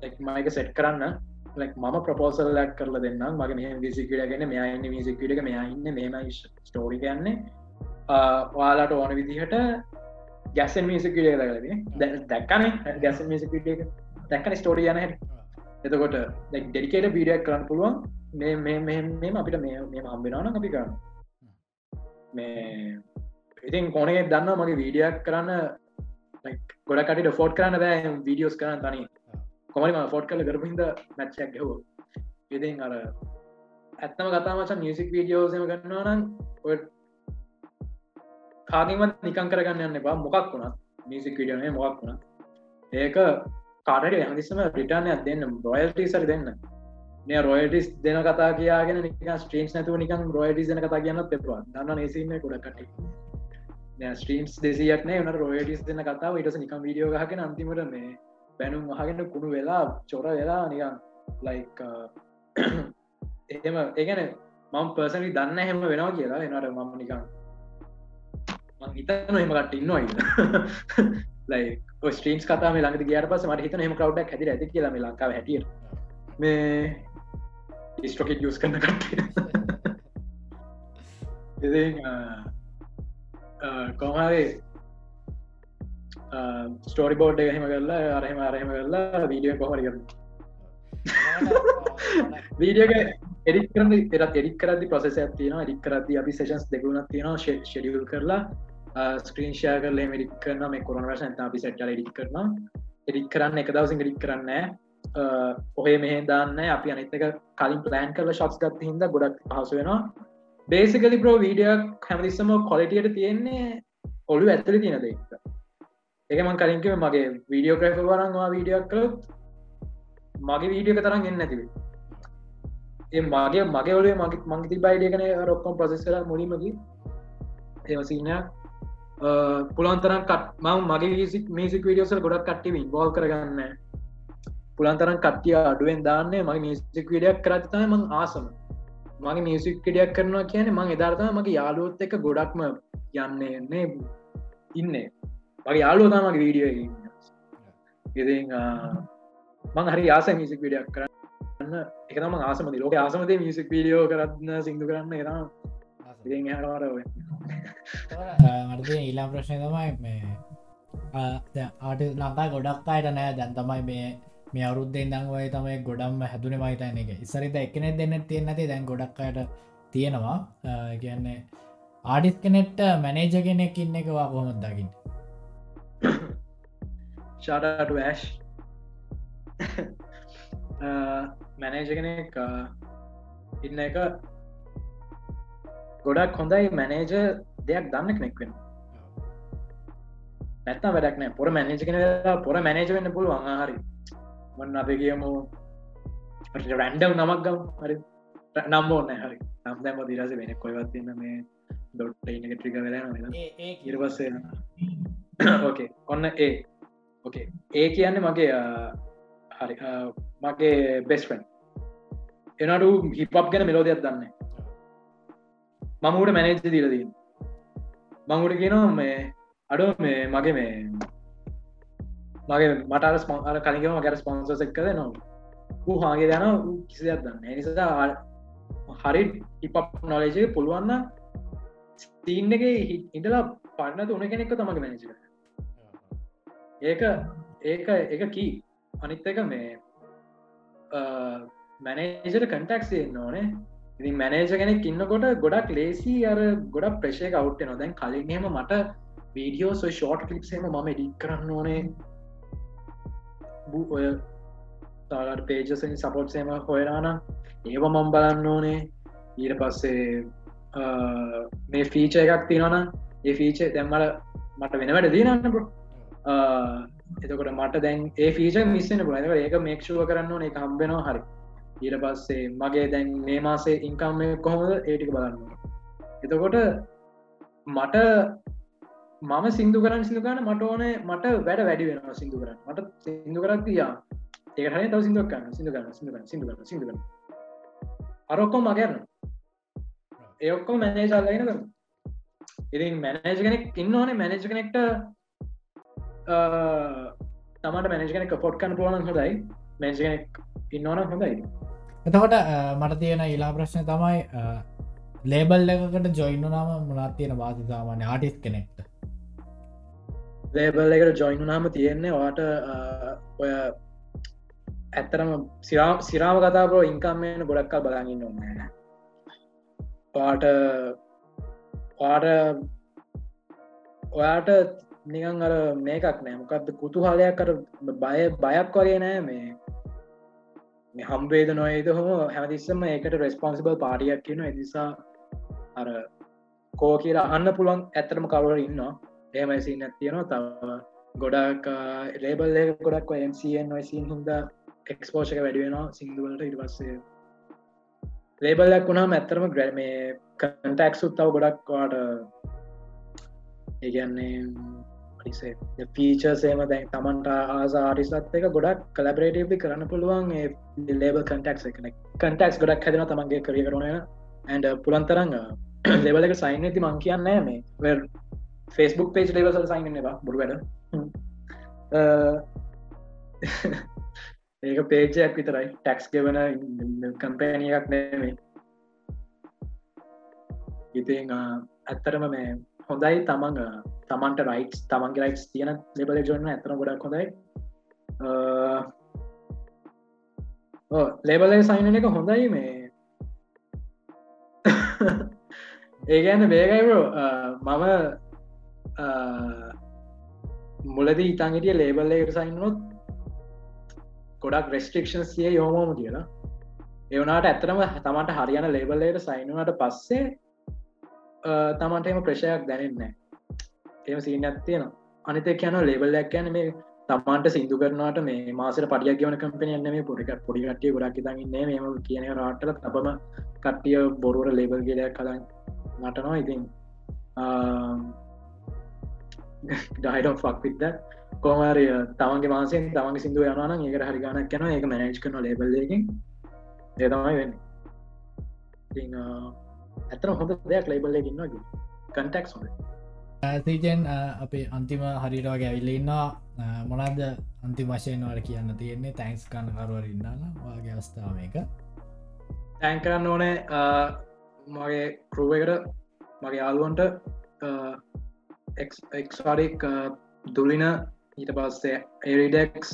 එක්මයික සෙට් කරන්න. ලක් මම ප්‍රපෝසල් ලැක් කරල දෙන්න මගේ මේ විසිකටගෙන මෙයන්න මිසිකට මෙයන්න මේම ස්ටෝරි කියන්නේ ඔයාලාට ඕන විදිහට ගැසන් මිසිකිට දගලන දැක්කන? ගැසන් මිසිකට දැක්කන ස්ටෝරිය යන එතකොට ඩෙඩිකේට බීඩියක් කරන්න පුළුවන්. මේ මෙම අපිට මේ හම්බෙනවන අපි කරන්න. මේ ඉතින් කොනේ දන්න මගේ වීඩියක් කරන්න ගොඩකට ෆෝට් කරන්න බෑ වීඩියෝස් කරන්න තනි කොමරිම ෆෝට් කල ගරපින්ද මැච්චක් හෝ ඉතින් අර ඇත්තම කතාමචන් මියසික් වීඩියෝසම කරන්නවනම් ඔය කාගින්වත් නිකං කරගන්න යන්න එපා. මොකක් වුණත් මියසික් විඩියෝනේ මොකක් වුණ ඒක කාටට හදිසම රිටර්නයක් දෙන්න රොයල්ටීසර දෙන්න. මේ රොයටිස් දෙන කතා කියයාගෙන නික ස්ට්‍රීම්ස් නැතුව නිකන් රොයටිස් දෙන කතා කියන්නත් එපා. දන්න නේසිීම ගොඩකට ස්ට්‍රීම්ස් දෙසියක් නෑ. වන රොයටිස් දෙන කතාව. ඉටස නිකම් වීඩියෝ හගෙන අන්තිමට මේ බැනුම් වහගෙන කුණු වෙලා චොර වෙලා නිකන් ලයික් එහෙම. ඒගැන මම පර්සනි දන්න හෙම වෙනවා කියලා. එනට මම නිකන් හිතන එමකට ඉන්නවා ලයි ස්ට්‍රීම්ස් කතා ළඟ ගේර පස මට හිතන එම කවඩක් හැදි ඇති කියලා ලංකාව හැටිය මේ ස්ටොකෙට යස් කරන කට කොහරි ස්ටෝරි බෝඩ් එහෙම කරලා අරහෙම අරහෙම කරලා වීඩියෝ කොහරි කරන වීඩියක එඩික් කරන එරත් එඩික් කරදි ප්‍රසෙස තියන එඩික් කරදදි අපි සේෂන්ස් දෙගුණක් තියෙන ෂෙඩියල් කරලා. ස්ක්‍රීන්ෂය කරල මඩික් කරන මේ කොරන වශන අපි සට්ල එඩික් කරන එඩික් කරන්න එක දවසින් ඩික් කරන්න ඔහේ මෙහ දන්න අපි අනිතක කලින් ප්ලෑන් කරල ශක්ස් ගත් හිද ගොඩක් පහසු වෙනවා බේසිකලි ප්‍රෝ වීඩියක් හැමතිස්සම කොලිටියට තියෙන්නේ ඔලු ඇත්තල තියෙන දෙක්ට එකමන් කලින්කව මගේ වීඩියෝ ක්‍රෆ වරන්වා වීඩියක් කළොත් මගේ වීඩියක තරන් එන්න ඇතිවේ ඒ මගේ මගේ ඔලේ මගේ මංගති බයිඩියකන රොක්කොම් ප්‍රසෙස්සර මුලිමකි එමසිනයක් පුළන්තරන් කට ම මගේ විසික් මේසික් වීඩියෝසල් ගොඩක් කට්ටි බෝල් කරගන්න පුළන්තරන් කට්ටිය අඩුවෙන් දාන්නේ මගේ මියසික් විඩියක් කරත්තම මං ආසම. මගේ මියසික් ිඩියක් කරනවා කියන මං එධර්තම මගේ යාලුවොත් එක ගොඩක්ම යන්නේ එන්නේ ඉන්න. මගේ යාලුවතාමගේ වීඩියෝ ඉති මං හරි ආස මිසික් විඩියක් කරන්න. එකතම ආසමති ලෝක ආසමතේ මියසික් වීඩියෝ කරන්න සිින්දු කරන්න එරම් ඊලාම් ප්‍රශ්නය තමයි මේ ආට ලංකා ගොඩක් අයට නෑ. දැන් තමයි මේ මේ අවරුද්දෙන් දං ඔය තමයි ගොඩම් හැදුන මහිතන එක. ඉස්සරිත එකනෙ දෙන්න තියෙන ඇති. දැන් ගොඩක්කට තියෙනවා. කියන්නේ ආඩිස් කෙනෙට්ට මැනේජ කෙනෙක් ඉන්න එකවා කොහොමත් දකිින් ෂාටට ඇශ් මැනේජ කෙනෙක් ඉන්න එක ගොඩක් හොඳයි. මැනේජ දෙයක් දන්න කෙනෙක් වෙන නැත්ත වැඩක්න පොර මැනේජ කෙන පොර මැනේජ වෙන්න පුළුවන්. හරි මන්න අප කියමු රැන්ඩම් නමක් ගම්. හරි. නම් ඕන්න හරි. නම් දැම දිරස වෙන කොයිවත්න්න මේ ඩොට්ට ඉන්න ට්‍රික වෙලා ඉරපස්සේ ඕකේ ඔන්න ඒ ඕකේ ඒ කියන්නේ මගේ හරි මගේ බෙස්ෆන් එනඩු හිපප් ගැන මෙලෝදයක් දන්න මමුට මැනේජ දීලදී මංගුට කියනවා මේ අඩෝ මේ මගේ මේ මගේ මට ස්පොන් අර කලිගම ගැර ස්පොන්සස් එක් කද නවා ූ හාගේ යන කිසි දෙයක් දන්න නිසා හරි ඉපප් නොලේජය පුළුවන්න තීන්න එක ඉඳලා පන්න උන කෙනෙක්ක තමක මැනිච ඒක ඒක එක කී අනිත් එක මේ මැනේජර කටක්සේ ඕනේ. ඉති මැනේජ කෙනෙක් ඉන්නකොට ගොඩක් ලේසි අර ගොඩක් ප්‍රශය කවට්ට නො දැන් කලින් හෙම මට වීඩියෝ සො ෂෝට් කලිප්සේම මම එඩික් කරන්න ඕනේ. ඔය තාලට පේජසෙන් සපෝට්සේම හොයනාන ඒව මම් බලන්න ඕනේ. ඊට පස්සේ මේ ෆීච එකක් තිනවන ඒ ෆීච දැම්මල මට වෙන වැඩ දීනන්න එතකොට මට දැන් ඒ ෆීච මිස්සන පුල ඒක මේක්ෂුව කරන්න ඕන එක හම්බෙනවා හරි. ඊට පස්සේ මගේ දැන් මේ මාසේ ඉංකම් කොහොමද? ඒටික බලන්න එතකොට මට මම සිින්දු කරන්න සිදු කරන්න මට ඕනේ මට වැඩ වැඩි වෙනවා සිින්දු කරන්න. මට සිින්දු කරක් තියා. ඒකහන තව සිින්දුවක් කරන්න සිදු කරන්න සිදු කරන්න සිදු කරන්න සිදු කරන්න අරොක්කොම මගරන්න ඒඔක්කොම මැනේජල්ලයින කරන්න ඉතින් මැනේජ කෙනෙක් ඉන්න ඕනේ මැනේජ කෙනෙක්ට තමට මැනජ කෙනෙක් පොට් කන්න පුලන හොදයි මැජ කෙනෙක් ඉන්නවන හොඳයි. එතකොට මට තියෙන ඉලා ප්‍රශ්න තමයි ලේබල් එකකට ජොයින්න නම මුණත් තියෙන වාසිතාමාන්‍ය ආටිස් කෙනෙක්ට? ලේබල් එකට ජොයිනු නාම තියෙන්නේ වාට ඔය ඇත්තරම සිරාම සිරාම කතාපරෝ ඉංකම්මයන ගොඩක්කල් බලගන්න ඕන්න පාට පාට ඔයාට නිකන් අර මේකක් නෑ. මොකක්ද කුතුහලයක් කර බය බයක් වගේ නෑ. මේ හම්බේද නොයද හොම හැමතිස්සම ඒකට රෙස්පොන්සිබල් පාටියක් කියන එනිසා අර කෝ කියලා අන්න පුළුවන් ඇත්තරම කවර ඉන්න ඒමයිසි නැතියනවා තව ගොඩක් රේබල් ගොඩක් MCN නොයිසින් හුන්දා එක්ස්පෝෂක වැඩිවෙනවා සිංදුවලට ඉරිවස්සේ ලේබල්ලක් වුණා ඇත්තරම ග්‍රැම කන්ටක්සුත් තව ගොඩක්වාට ඒගන්නේ පීචසේම දැන් තමන්ට ආස ආරිසත් එක ගොඩක් කලබරේටවි කරන්න පුළුවන් ලේබල් කටක් එකන කටක්ස් ගොඩක් හැදෙන තමන්ගේ කරිය කරන ඇන්ඩ පුළන්තරන්න ලෙබල එක සයින් ඇති මං කියන්න මේ. ෆෙස්බුක් පේජ් ලේවසල් සයින් එවා බුරු වැඩ ඒක පේජයක් විතරයි. ටැක්ස් ගෙවන කම්පෑනියක් නෙමේ ඉතින් ඇත්තරම මේ හොඳයි තමන් තමන්ට රයිටස් තමන්ගේ රයිටස් තියන ලෙබල ජොන්න ඇතන ගොඩක් හොඳයි. ලෙබලේ සයින එක හොඳයි මේ. ඒගැන්න බේගයිරෝ මම මුලදී ඉතන් හිටිය ලේබල්ලේට සයින්නොත් ගොඩක් රෙස්ට්‍රික්ෂන් සිය යෝමෝම කියලා. එවනාට ඇතරම තමන්ට හරියන ලේබල්ලයට සයිනුවට පස්සේ තමන්ට එම ප්‍රශයක් දැනෙන්නේ එම සීන ඇත්තියෙන අනිතක යන ලේබල්ලයක් යන මේ තමන්ට සිින්දු කරනට මේ මාසට පඩියක් ගවන කම්පනය එන්න මේ පොඩික පොඩිගටිය ගොඩක් දන්නේ මේම කියන රාටල තබම කට්ටිය බොරුවට ලේබල් ගෙලයක් කලා නටනවා. ඉතින් ඩයිඩම් ෆක් විද්ද කොමරය තමන්ගේ මාසෙන් තමන්ගේ සිින්දුව යනන ඒකට හරිගානක් කැන ඒක මැනජ් කන ලේබල්ලකින් ඒතමයි වෙන්න. ඇතන හොඳ දෙයක් ලේබල්ල ඉන්නගේ කන්ටෙක්ස් හොඳ සීජන් අපේ අන්තිම හරිරවාගේ ඇවිල්ලඉන්නවා මොනද අන්ති වශයෙන්වාට කියන්න තියෙන්නේ? තැන්ක්ස් කන්න කරුවර ඉන්නන්න වගේ අවස්ථාව එක තැන් කරන්න ඕනේ. මගේ කරුවකට මගේ යාලුවන්ට එක්වාඩෙක් uh, දුලින ඊට පස්සේ එරිඩෙක්ස්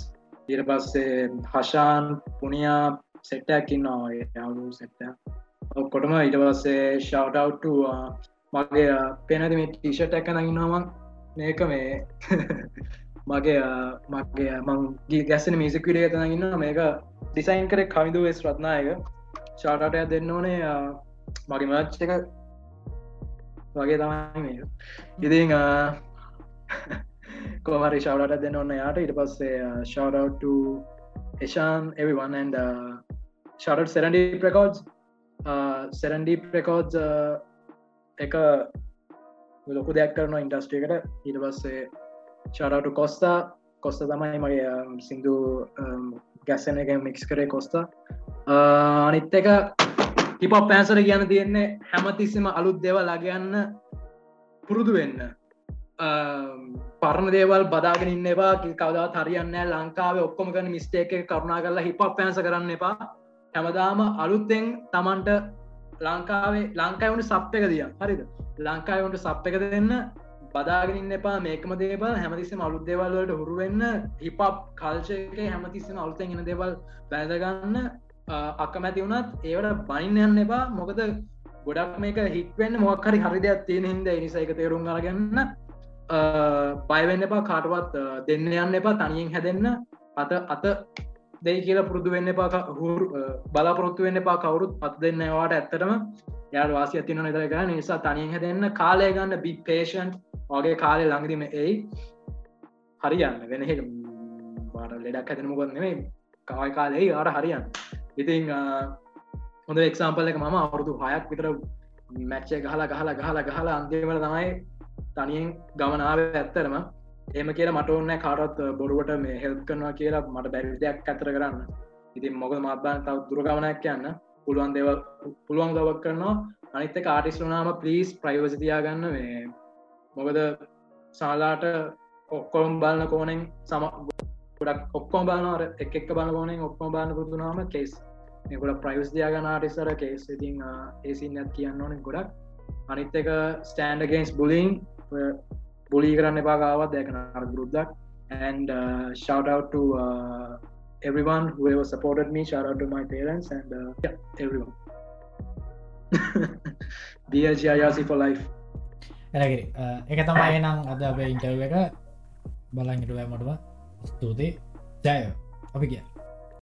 ඊට පස්සේ හශාන් පුනියා සෙට්ටැකින් නොගේ යාලු සෙට්ට ඔක්කොටම ඊට පස්සේ ශවටවට්ට uh, මගේ uh, පෙනති මේ ටීෂට් ඇක නගන්නවාම මේක මේ මගේ මගේ මංගේ ගැස්සන මිසික් විඩිය තනගන්න මේක ඩිසයින් කර කවිදු වෙස් රත්නායක. ශාටටය දෙන්න ඕනේ මගේ මච්ච එක. වගේ තමයි ඉතිං කොමරි ශවරට දෙන්න ඔන්න යාට. ඉට පස්සේ ශවරට එශාන් එවිවන් and ශරට සෙරන්ඩි ප්‍රකෝඩ් සෙරන්ඩි ප්‍රකෝඩ් එක ලොකු දෙයක් කරන ඉන්ඩස්ට්‍රියකට ඉට පස්සේ ශරට කොස්තා කොස්ත තමයි මගේ සිින්දු ගැස්සන එක මික්ස් කරේ කොස්තා අනිත් එක හිපක් පෑන්සර කියන්න තියෙන්නේ හැමතිස්සම අලුත් දෙව ලගයන්න පුරුදු වෙන්න. පරණ දේවල් බදාගෙන ඉන්න එපා. කවදා හරියන්න ලංකාවේ ඔක්කොම කන මිස්ටේක කරුණා කරලා හිපක් පෑන්ස කරන්න එපා. හැමදාම අලුත්තෙන් තමන්ට ලංකාවේ ලංකාවුණු සප් එක දිය හරිද? ලංකාවුන්ට සප් එක දෙන්න බදාගෙන එපා. මේකම දේවල් හැමතිස්සම අලුත් දේවල්වලට හුරුවෙන්න හිපප් කල්චයක හැමතිස්සම අලුතෙන් එන දේවල් බැදගන්න අක්කමැති වුණත් ඒවට බනින්න යන්න එපා. මොකද ගොඩක් මේක හිටවෙන්න මොක්හරි හරි දෙයක් තියෙන හිද නිසාක තේරුම් අරගන්න. බයවෙන්න එපා කාටවත් දෙන්න යන්න එපා තනියෙන් හැදෙන්න. අත අත දෙයි කියලා පුරුදු වෙන්න එපා හුර බලාපොරොත්තු වෙන්න එපා කවුරුත් අත් දෙන්න වාට ඇත්තටම. යාට වාසි ඇතින නිතර ගන්න නිසා තනියෙන් හැදෙන්න කාලය ගන්න බි පේෂන්් වගේ කාලය ළඟදිම එයි. හරියන්න වෙන බාට ලෙඩක් ඇතන මොකොත් නෙමේ කවයි කාලෙයි අර හරියන්න. ඉතිං හොඳ එක්සාම්පල එක මම අවුරුදු හයක් විතර මැච්චේ ගහලා ගහලා ගහලා ගහලා අන්තිමට තමයි තනියෙන් ගමනාව ඇත්තරම එම කියලා මට ඔන්න කාරත් බොරුවට මේ හෙල්ප් කරනවා කියලා මට බැරි දෙයක් ඇතර කරන්න. ඉතින් මොක මත්බන් තව දුරගමනයක් යන්න. පුළුවන් දෙව පුළුවන් ගවක් කරනවා. අනිත්ත කාටිස් වනාම පලිස් ප්‍රයිවසිතියාගන්න මේ මොකද සාලාට ඔක්කොම් බලන කෝනෙන් සම ගොඩක් ඔක්කොම බලනර එක එක් බල කෝනෙන් ඔක්කොම බාන පුරදුනාම කේස් ගොඩ ප්‍රයිවස් දයාගන්න ආටිස්සර කේස් ඉතින් ඒසින් නැත් කියන්න ඕන ගොඩක්. අනිත් එක ස්ටන්ඩගන්ස් බුලින් බුලි කරන්න එපාගාවත් දැකන අර ගරුද්දක් and uh, shout out to uh, everyone whoever supported me. Shout out to my parents and uh, yeah, everyone. DLGIRC for life. එරගරි එක තමයි නම් අද අප ඉන්ටව එක. බලංගටුව මටුව ස්තුතියි. ජය. අපි කිය